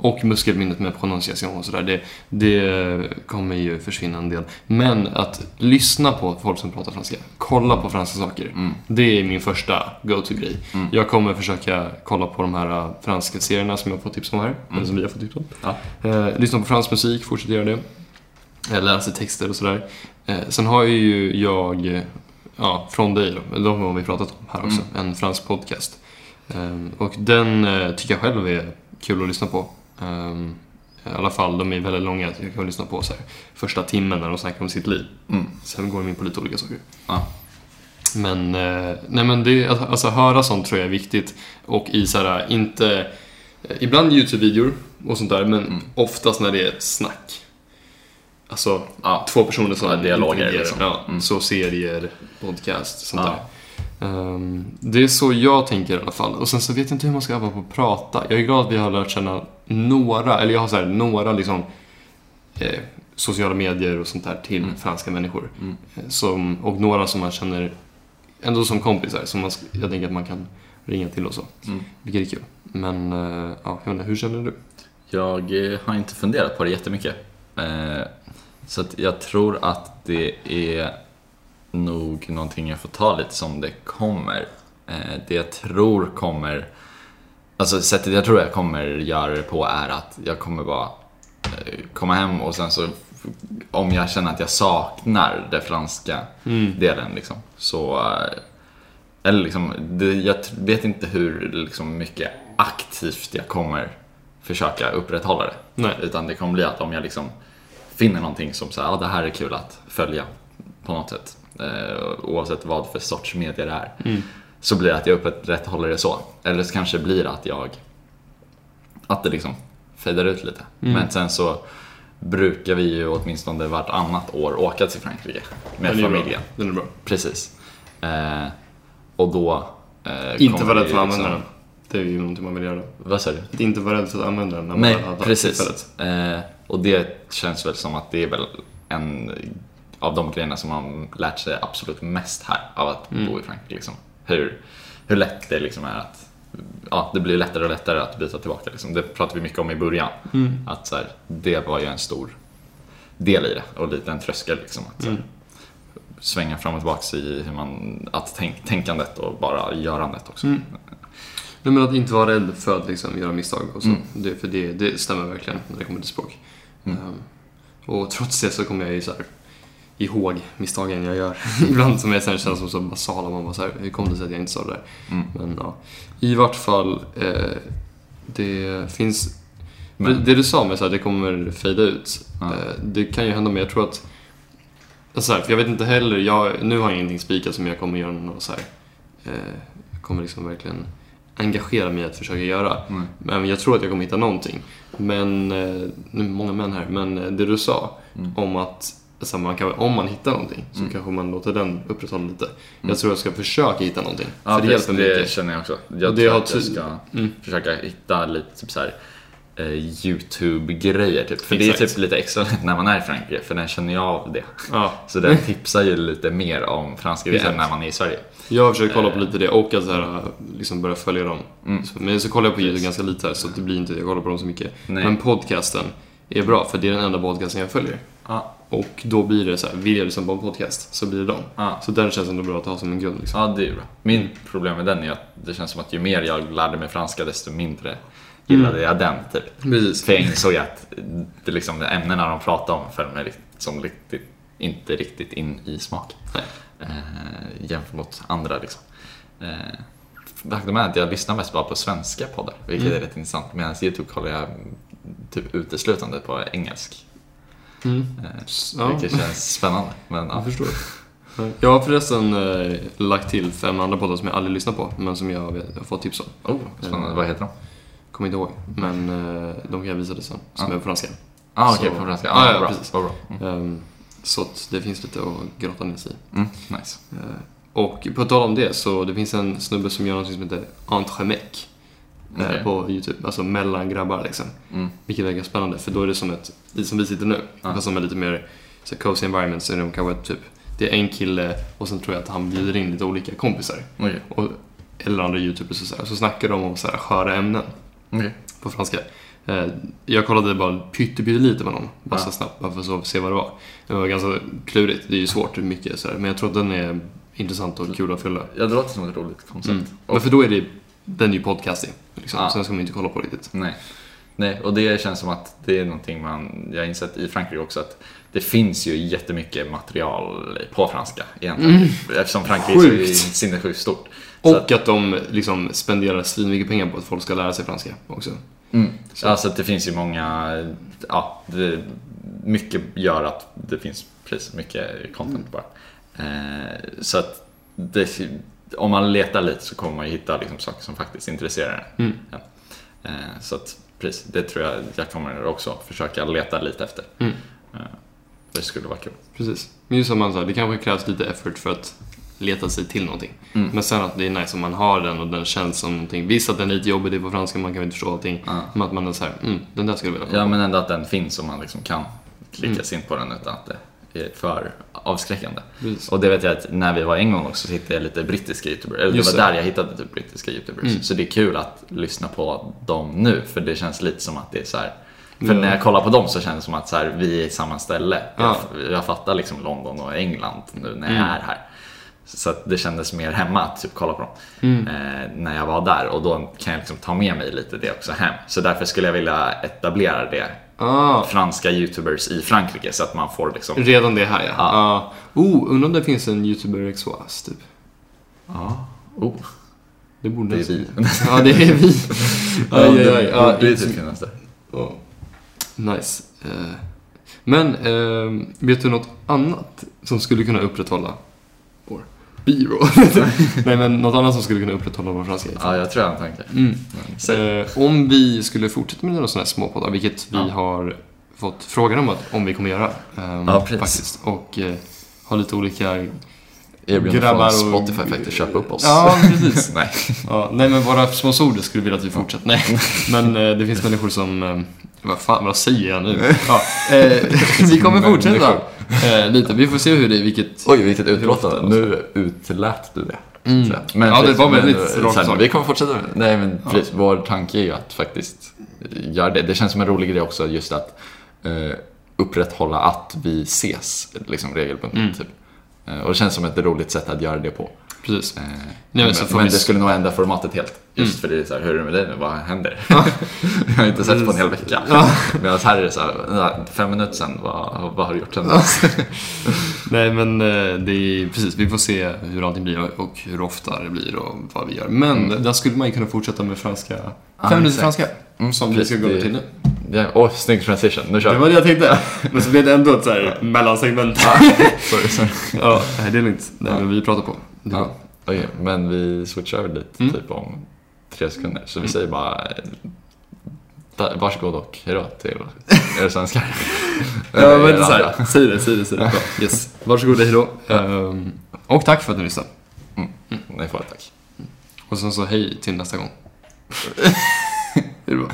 Och muskelminnet med pronunciation och sådär. Det, det kommer ju försvinna en del. Men att lyssna på folk som pratar franska. Kolla på franska saker. Mm. Det är min första go-to-grej. Jag kommer försöka kolla på de här äh, franska serierna som jag fått tips om här. Eller som vi har fått tips om. Ja. Eh, lyssna på fransk musik, fortsätt göra det. Eh, lära sig texter och sådär. Eh, sen har ju jag, ja, från dig då, de har vi pratat om här också, en fransk podcast. Och den tycker jag själv är kul att lyssna på. Eh, I alla fall, de är väldigt långa, jag kan lyssna på så här, första timmen när de snackar om sitt liv. Mm. Sen går de in på lite olika saker. Ja. Men, eh, nej men det, alltså, alltså höra sånt tror jag är viktigt. Och i så här, inte, eh, ibland YouTube-videor och sånt där, men Mm. oftast när det är ett snack. Alltså, Ja. två personer som Ja, dialoger, liksom. Ja, Mm. så serier, podcast, sånt där. Ehm, det är så jag tänker i alla fall. Och sen så vet jag inte hur man ska öva på att prata. Jag är glad att vi har lärt känna några, eller jag har så här, några liksom eh, sociala medier och sånt där till Mm. franska människor. Mm. Eh, Som, och några som man känner ändå som kompisar, som man, jag tänker att man kan ringa till och så. Mm. Vilket är kul. Men, eh, ja, jag inte, hur känner du? Jag eh, har inte funderat på det jättemycket. Eh, Så jag tror att det är nog någonting jag får ta lite som det kommer. Eh, Det jag tror kommer, alltså sättet jag tror jag kommer göra det på är att jag kommer bara eh, komma hem och sen så om jag känner att jag saknar det franska delen liksom, så eh, eller liksom, det, jag vet inte hur liksom, mycket aktivt jag kommer försöka upprätthålla det. Nej. Utan det kommer bli att om jag liksom finner någonting som så här, ja, det här är kul att följa på något sätt. Eh, oavsett vad för sorts media det är. Mm. Så blir det att jag upprätthåller det så. Eller så kanske blir det att jag att det liksom fejdar ut lite. Mm. Men sen så brukar vi ju åtminstone vartannat år åka till Frankrike med Den familjen. Den är bra. Precis. Eh, och då... Eh, Inte vara rädd för att liksom- använda den. Det är ju någonting man vill göra. Vad sa du? Att inte vara rädd för att använda den när man Nej, precis. Eh, och det känns väl som att det är väl en av de grejerna som man lärt sig absolut mest här av att Mm. bo i Frankrike. Liksom. Hur, hur lätt det liksom är att Ja, det blir lättare och lättare att byta tillbaka. Liksom. Det pratade vi mycket om i början. Mm. Att så här, det var ju en stor del i det och lite en tröskel. Liksom, att så här, Mm. svänga fram och tillbaka i hur man, att tänk, tänkandet och bara görandet också. Mm. Nej, men att inte vara rädd för att liksom göra misstag och så. Mm. Det, för det, det stämmer verkligen när det kommer till språk. Mm. Ehm, och trots det så kommer jag ju så här ihåg misstagen jag gör. Ibland som jag sen känns som så basala. Man bara så här, hur kom det sig att jag inte sa det där? Mm. Men ja, i vart fall. Eh, det finns... Men- det, du sa med att det kommer fejda ut. Ja. Eh, det kan ju hända, men jag tror att... Så här, för jag vet inte heller, jag, nu har jag ingenting spikat som jag kommer göra något så här. Eh, kommer liksom verkligen engagera mig att försöka göra. Mm. Men jag tror att jag kommer hitta någonting. Men, eh, nu är många män här, men eh, det du sa Mm. om att alltså, man kan, om man hittar någonting så Mm. kanske man låter den upprätthålla lite. Jag tror jag ska försöka hitta någonting. Ja, för det hjälper det mycket. känner jag också. Jag det tror har att jag ska Mm. försöka hitta lite typ så här, eh, YouTube-grejer. Typ. För det är Exakt. typ lite extra när man är i Frankrike, för den känner jag av det. Ja. Så den tipsar ju lite mer om franska Exakt. när man är i Sverige. Jag har försökt kolla på lite det och att så här, liksom börja följa dem. Mm. Men så kollar jag på YouTube ganska lite här, så det blir inte, jag kollar på dem så mycket. Nej. Men podcasten är bra, för det är den enda podcasten jag följer. Ja, Och då blir det så här, vill jag lyssna på en podcast så blir det dem. ja. Så den känns ändå bra att ha som en grund. Liksom. ja, det är bra. Min problem med den är att det känns som att ju mer jag lärde mig franska desto mindre gillade jag den. Typ. Precis. För jag insåg att det liksom, ämnena de pratade om föll mig som riktigt, inte riktigt in i smak. Eh, jämfört mot andra liksom. Eh, faktum är att jag lyssnar mest bara på svenska poddar, vilket Mm. är rätt intressant. Medan YouTube kollar jag typ uteslutande på engelsk. Mm. Eh, Ja. Vilket känns spännande. Men, ja. Jag förstår. Jag har förresten eh, lagt till fem andra poddar som jag aldrig lyssnat på, men som jag, vet, jag har fått tips om. Oh, spännande. Vad heter de? Kommer inte ihåg, men eh, de kan jag visa dig sen, som Ja. är på franska. Ah, okej, Så- på franska. Ah, ja, bra. precis. Bra. Mm. Ehm, så att det finns lite att grotta ner sig i. Mm, nice. Eh, Och på tal om det, så det finns en snubbe som gör något som heter entremec eh, Okej. på YouTube. Alltså mellan grabbar liksom. Mm. Vilket verkar spännande, för då är det som ett, som vi sitter nu. Ja. Fast som är lite mer så cozy environment, så är det kanske typ, det är en kille och sen tror jag att han bjuder in lite olika kompisar. Okej. Och, eller andra YouTubers och så här. Så snackar de om så här sköra ämnen Okej. på franska. Eh, jag kollade bara pytte, pyttelite med någon, bara Ja. så snabbt, bara för att se vad det var. Det var ganska klurigt, det är ju svårt, mycket så här. men jag tror att den är intressant och kul att fylla. Ja, det låter som ett roligt koncept. Mm. Och, Men för då är det, den är ju podcasting, liksom. Ja. sen ska man inte kolla på riktigt. nej. nej, och det känns som att det är någonting man, jag har insett i Frankrike också att det finns ju jättemycket material på franska egentligen. Eftersom Frankrike är Mm. Sjukt. så sinnessjukt stort. Så Och att de liksom spenderar svinmycket pengar på att folk ska lära sig franska också. Mm. Alltså att det finns ju många, ja, det, mycket gör att det finns precis mycket content bara. Eh, så att det, om man letar lite så kommer man ju hitta liksom saker som faktiskt intresserar en. Mm. Ja. Eh, så att precis, det tror jag jag kommer också försöka leta lite efter. Mm. Eh, det skulle vara kul. Precis. Men just som man sa, det kanske krävs lite effort för att leta sig till någonting. Mm. Men sen att det är nice om man har den och den känns som någonting. Visst att den är lite jobbig, det är på franska, man kan inte förstå allting. Ja. Men att man är såhär, mm, den där skulle jag vilja kolla Ja på. men ändå att den finns och man liksom kan klicka Mm. sig in på den utan att det för avskräckande. Precis. Och det vet jag att när vi var i England också så hittade jag lite brittiska youtubers. Eller det var där jag hittade typ brittiska youtubers. Mm. Så det är kul att lyssna på dem nu för det känns lite som att det är så här. För Ja. när jag kollar på dem så känns det som att så här, vi är i samma ställe. Ja. Jag, jag fattar liksom London och England nu när jag Mm. är här. Så det kändes mer hemma att typ kolla på dem. Mm. Eh, när jag var där och då kan jag liksom ta med mig lite det också hem. Så därför skulle jag vilja etablera det. Ah, Franska youtubers i Frankrike så att man får liksom redan det här ja. Ja. Ah. Oh, undrar om det finns en youtuber exoas typ. Ja, oh, Det borde det är vi. Ja, det är vi. Ja, Aj, aj, det aj. Ja, borde ju inte- typ finnas där. Ja. Nice. Eh, Men, eh, vet du något annat som skulle kunna upprätthålla byrå? Nej, men något annat som skulle kunna upprätthålla vår franska. Ja, jag tror jag har en tanke. Mm. Men säg. Eh, om vi skulle fortsätta med några sådana här småpoddar, vilket vi Ja. har fått frågan om att, om vi kommer göra. ehm, Ja, precis. Faktiskt. Och eh, ha lite olika... Erbjudande grabbar från och- Spotify faktiskt, köpa upp oss. Ja, precis. Nej. Ja, nej, men våra sponsorer skulle vilja att vi fortsätter. Nej, men eh, det finns människor som... Eh, vad fan, vad säger jag nu? Ja, eh, vi kommer fortsätta eh, lite. Vi får se hur det är, vilket... Oj, vilket utlåtande. Nu utlät du det. Mm. Men Ja, det var väldigt eh, rakt sak. Vi kommer fortsätta med Nej, men Ja. precis. Vår tanke är ju att faktiskt göra det. Det känns som en rolig grej också just att eh, upprätthålla att vi ses liksom regelbundet. Mm. Typ. Eh, och det känns som ett roligt sätt att göra det på. Precis. Eh, men men men vi det skulle nog ändra formatet helt. Just Mm. för det är så här, hur är det med dig nu? Vad händer? jag har inte sett på en hel vecka. Medan här är det så här, "Ja, fem minuter sen, vad, vad har du gjort sen dess? Nej, men eh, det är precis. Vi får se hur allting blir och hur ofta det blir och vad vi gör. Men Mm. där skulle man ju kunna fortsätta med franska. Fem minuter exakt. franska. Mm, Som vi ska gå över det- till nu. Ja, Åh, snygg transition. Nu kör Det vi. var det jag tänkte. Men så blev det ändå ett så här mellansegment. Sorry, sorry. Ja, nej, det är lugnt. Nej, men vi pratar på. Det är Ja, bra. okej, men vi switchar över dit Mm. typ om tre sekunder. Så vi säger bara eh, varsågod och hejdå till er svenskar. Ja, men så här, säg det, säg det, säg det. Bra. Yes. Varsågod, hejdå. Um, och tack för att ni lyssnade. Ni får ett tack. Och sen så hej till nästa gång. det bra.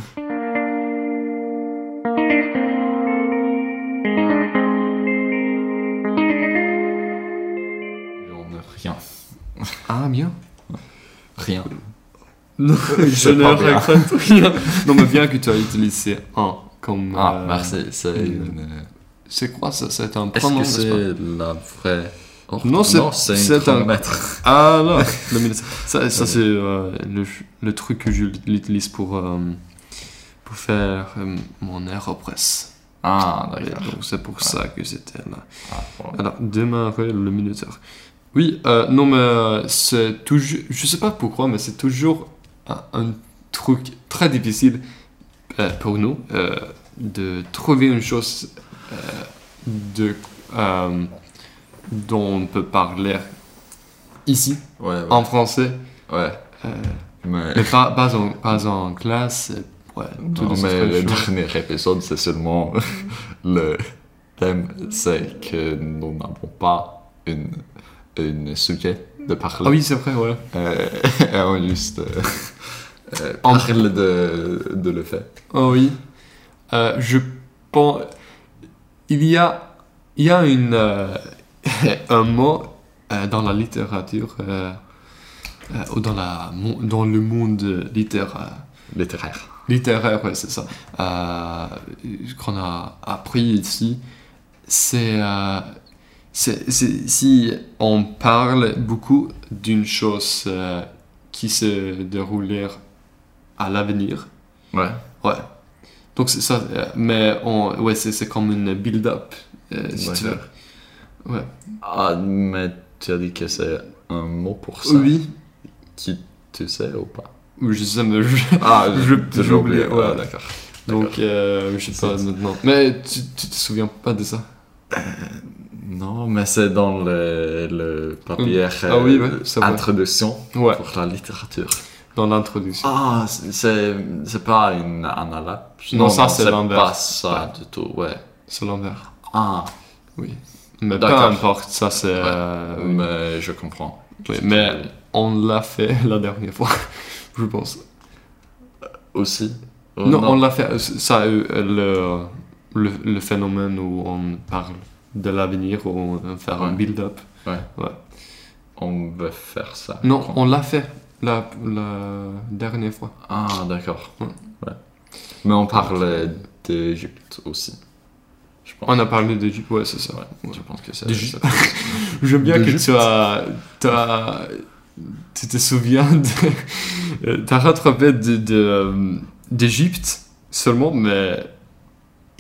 Ah, bien. Rien. Non, je ne regrette rien. Non, mais bien que tu as utilisé un comme. Ah, euh, merci. C'est une- une... C'est quoi ça? C'est un Est-ce pronom, que n'est-ce pas? c'est la vraie... Oh, Non, c'est- c'est c'est un chronomètre. Ah non, non, mais ça, ça c'est euh, le, le truc que je l'utilise pour, euh, pour faire euh, mon aéropress. Ah, Et d'accord. donc c'est pour ça que c'était là. Ah, bon. Alors, démarrer le minuteur. Oui, euh, non mais euh, c'est toujours, je sais pas pourquoi, mais c'est toujours un, un truc très difficile euh, pour nous euh, de trouver une chose de, dont on peut parler ici, Ouais, ouais. en français, ouais. Mais... mais pas, pas, en, pas en classe. Ouais, Non, mais le dernier épisode, c'est seulement le thème, c'est que nous n'avons pas une, une sujet de parler. Ah oui, c'est vrai, ouais. Euh, et on juste euh, euh, En- parle de, de le fait. Oh oui. Euh, je pense. Il y a, il y a une, euh, un mot euh, dans la littérature, euh, euh, ou dans, la, dans le monde littéraire, Littéraire. littéraire, ouais, c'est ça. Euh, qu'on a appris ici, c'est, euh, c'est- si on parle beaucoup d'une chose euh, qui se dérouler à l'avenir, Ouais. ouais. Donc c'est ça, euh, mais on, ouais, c'est, comme une build-up, euh, si tu veux. Ouais. Ah, mais tu as dit que c'est un mot pour ça. Oui, Qui tu sais ou pas? Oui, je sais, mais je, Ah, Je- j'ai j'ai oublié, oublié. ouais. Ah, d'accord. donc euh, je sais pas maintenant. Mais tu, tu te souviens pas de ça? Non, mais c'est dans le, le papier Ah oui, ouais, euh, introduction Ouais, pour la littérature. dans l'introduction. Ah, c'est- pas une analape. Non, ça, c'est l'inverse. pas ça du tout, ouais. C'est l'envers. Ah, Oui. Mais peu importe, ça c'est. euh, oui. mais je comprends. Oui, mais on l'a fait la dernière fois, je pense. Aussi? Oh, non, on l'a fait. Ça, euh, le, le, le phénomène où on parle de l'avenir, on fait un Ouais. build-up. on veut faire ça. Non, Quand- on l'a fait la, la dernière fois. Ah, d'accord. Ouais. Ouais. Mais on parle d'Égypte aussi. Je pense. On a parlé d'Égypte, ouais, c'est ça. Ouais, Ouais. je pense que c'est. D'Égypte. c'est- J'aime bien que D'Égypte. tu as, tu as- tu te souviens de, t'as rattrapé de, de, euh, d'Égypte seulement, mais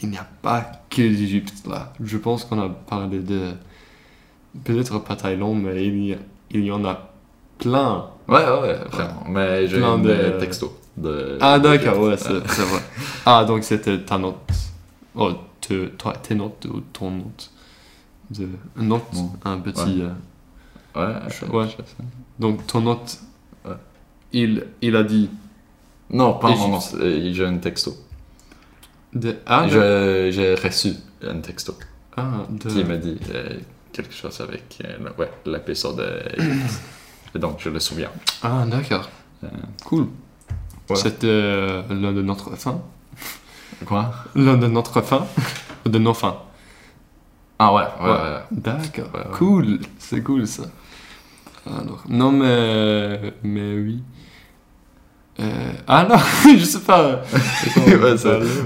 il n'y a pas que d'Égypte là. Je pense qu'on a parlé de, peut-être pas Thaïlande, mais il y, a- il y en a plein. Ouais, ouais, vraiment. Mais j'ai Plein de- texto. De, Ah d'accord, ouais, c'est, vrai. Ah donc c'était ta note, oh, te- toi, tes notes ou ton note, de, une note, Bon. un petit. euh, Ouais, je- Ouais. je. Donc ton note, Ouais. il, il a dit Non, pas Égypte. vraiment. c'est- J'ai un texto. De ah, de- J'ai reçu un texto ah, de- qui me dit euh, quelque chose avec euh, ouais, l'épisode. Et donc, je le souviens. ah d'accord, Euh, cool. Ouais. C'était euh, l'un de notre fin, Quoi? L'un de notre fin, de nos fins. Ah ouais, ouais. D'accord, cool, c'est cool ça. Alors, non mais mais oui. Euh, ah non, je sais pas. Ouais,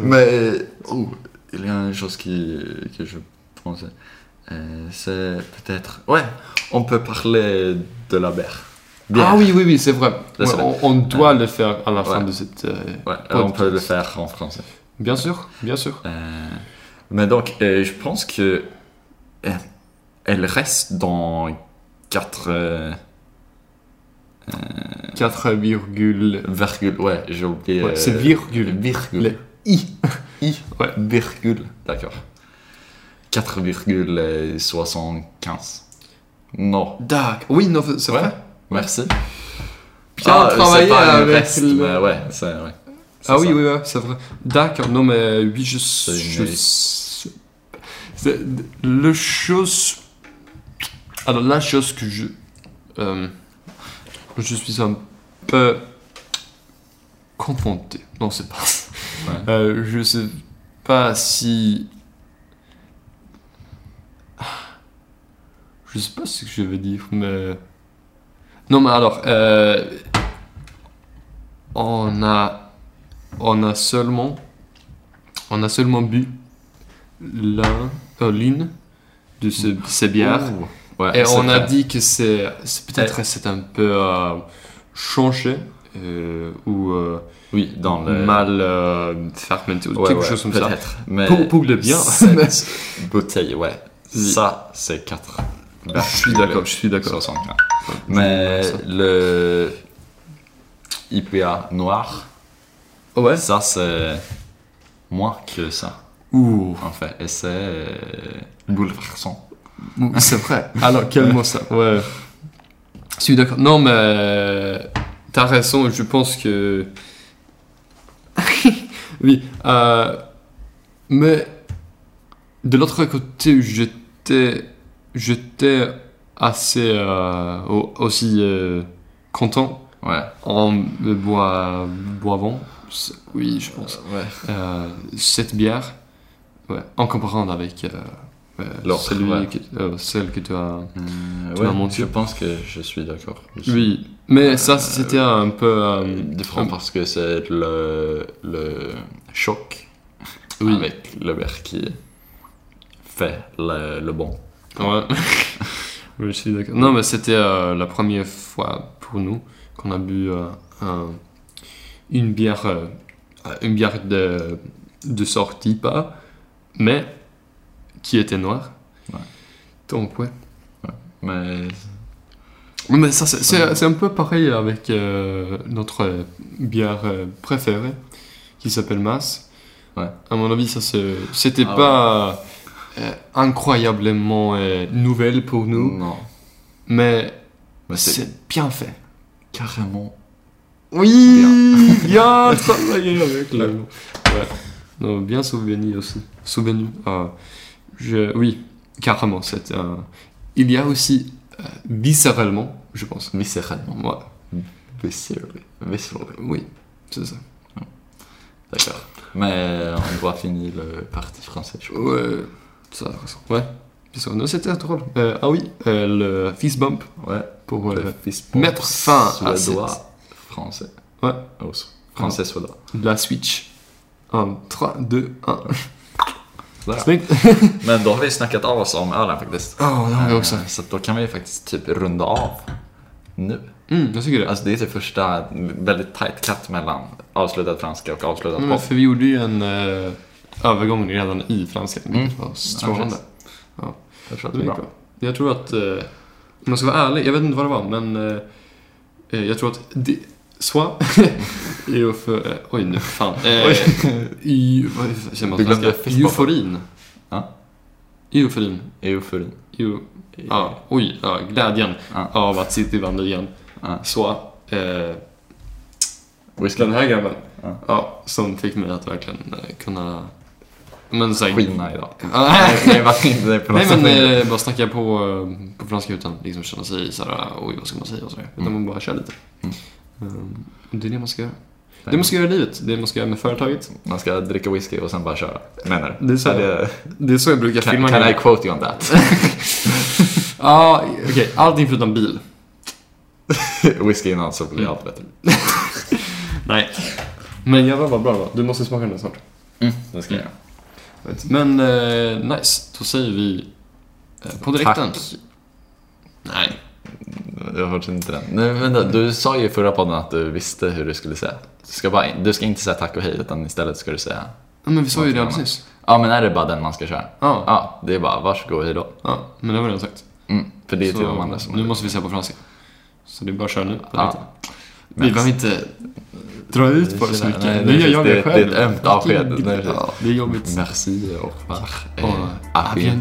Mais oh, il y a une chose qui, que je pensais. Euh, c'est peut-être. Ouais, on peut parler de la bière. Bière. Ah oui, oui, oui, c'est vrai. Ouais, on, on doit le faire à la fin Ouais. de cette. euh, Ouais, on peut le faire en français. Bien sûr, bien sûr. Euh, mais donc, je pense que elle reste dans 4 euh, 4 virgule. virgule. Ouais, j'ai oublié. Ouais, euh, c'est virgule. Virgule. Le i. I. Ouais. Virgule. D'accord. 4,75. Non. D'accord. Oui, non, c'est Ouais. vrai. Merci. Bien Ah, le avec reste, le- mais ouais, c'est ouais. C'est Ah oui, ça. oui, ouais, c'est vrai. D'accord. Non, mais oui, je. Je le chose. Alors, la chose que je. euh, je suis un peu. confronté. Non, c'est pas. Ouais. Euh, je sais pas si. Je sais pas ce que je veux dire, mais. Non, mais alors, euh, on a, on a seulement, on a seulement bu l'un, euh, l'une de ce- ces bières. Ouais, et on a vrai. dit que c'est, c'est peut-être c'est un peu changé euh, ou euh, Oui, dans le. mal euh, fermenté ou Ouais, quelque ouais, chose comme ça. Mais Pour, pour le bien. cette bouteille, ouais. Oui. Ça, c'est 4. je suis d'accord, je suis d'accord. 75. Mais le IPA noir, Ouais. ça, c'est moins que ça, Ouh. en fait. Et c'est euh, bouleversant. C'est vrai. Alors, quel mot ça? Ouais. Je suis d'accord. Non, mais t'as raison. Je pense que. oui. euh, mais de l'autre côté, j'étais, j'étais assez euh, au- aussi euh, content Ouais. en me bois, boivant. Oui, je pense. Ouais. Euh, cette bière, ouais, en comparant avec euh, euh, celui ouais. que- euh, celle que tu as. Euh, Tu menti. je pense que je suis d'accord. Oui, Mais ça, c'était un peu... euh, franc parce que c'est le, le choc Oui. avec le verre qui fait le, le bon. Ouais. Oui, je suis d'accord. Non, mais c'était euh, la première fois pour nous qu'on a bu euh, un- une bière, euh, une bière de, de sortie pas, mais qui était. Ouais. Donc ouais. Mais Mais ça, c'est- un peu pareil avec euh, notre bière euh, préférée, qui s'appelle Mass. Ouais. À mon avis, ça c'était Ah pas euh, incroyablement nouvelle pour nous, non. mais Mais c'est bien fait. carrément. Oui, bien travaillé avec le. Ouais. Non, bien souvenu aussi. Souvenu. Ah, je, oui, carrément. C'est un... Il y a aussi euh, viscéralement, je pense. Viscéralement. Ouais. Viscérally. Oui, c'est ça. D'accord. Mais on doit finir le parti français, je crois. Ouais, ça. Ouais. Non, c'était drôle. Euh, ah oui, euh, le fist bump Ouais. pour Le euh, fils mettre fin à cette- français. Ouais. Oh, français suédois. la switch. 1, 3, 2, 1. Där. Snyggt. Men då har vi snackat av oss om ölen faktiskt. Ja, det har vi också. Eh, Så då kan vi faktiskt typ runda av nu. Mm, jag tycker det. Alltså det är typ första väldigt tight cut mellan avslutad franska och avslutad men pop. för vi gjorde ju en eh, övergång redan i franska, vilket Mm. var strålande. Jag tror att Det det bra. bra. Jag tror att, eh, om jag ska vara ärlig, jag vet inte vad det var, men eh, eh, jag tror att det, soit, eufo, eh, oj nu, fan. Eh, y, vad säger man svenska? Euforin. Ja. Euforin. Euforin. Eu, ja, oj, ja, glädjen Ja. av att City vann ligan. Ja. Så, eh, Whisky. den här grabben, Ja. ja, som fick mig att verkligen eh, kunna men, så här, Skina idag. Nej, inte på något Nej men eh, bara snacka på, eh, på franska utan liksom känna sig såhär, oj vad ska man säga och sådär. Utan man bara kör lite. Mm. Och det är det man ska göra. Det man ska göra i livet, det man ska göra med företaget. Man ska dricka whisky och sen bara köra. Menar du? Det är så- det, Det är så jag brukar can, filma can I quote you on that? Ja, okej. Allting förutom bil. whisky innan så blir allt bättre. Nej. Men jävlar vad bra det var. Du måste smaka den snart. Mm, det ska jag göra. Men eh, nice, då säger vi eh, på direkten. Tack. Nej. Jag hörde inte den. Nej, vänta, du sa ju i förra podden att du visste hur du skulle säga. Du ska, bara, du ska inte säga tack och hej, utan istället ska du säga... Ja, men vi sa ju det nyss. Ja, men är det bara den man ska köra? Ja. Ja, det är bara varsågod, hej då. ja, men det vi redan sagt. Mm, för det är Så till de andra som... nu måste vi säga på franska. Så det är bara att köra nu. Ja. direkten. Vi behöver inte dra ut på det så mycket. Nej, det, gör jag det, det det, själv. är ett ömt avsked. Det är jobbigt. Merci. Och Eh,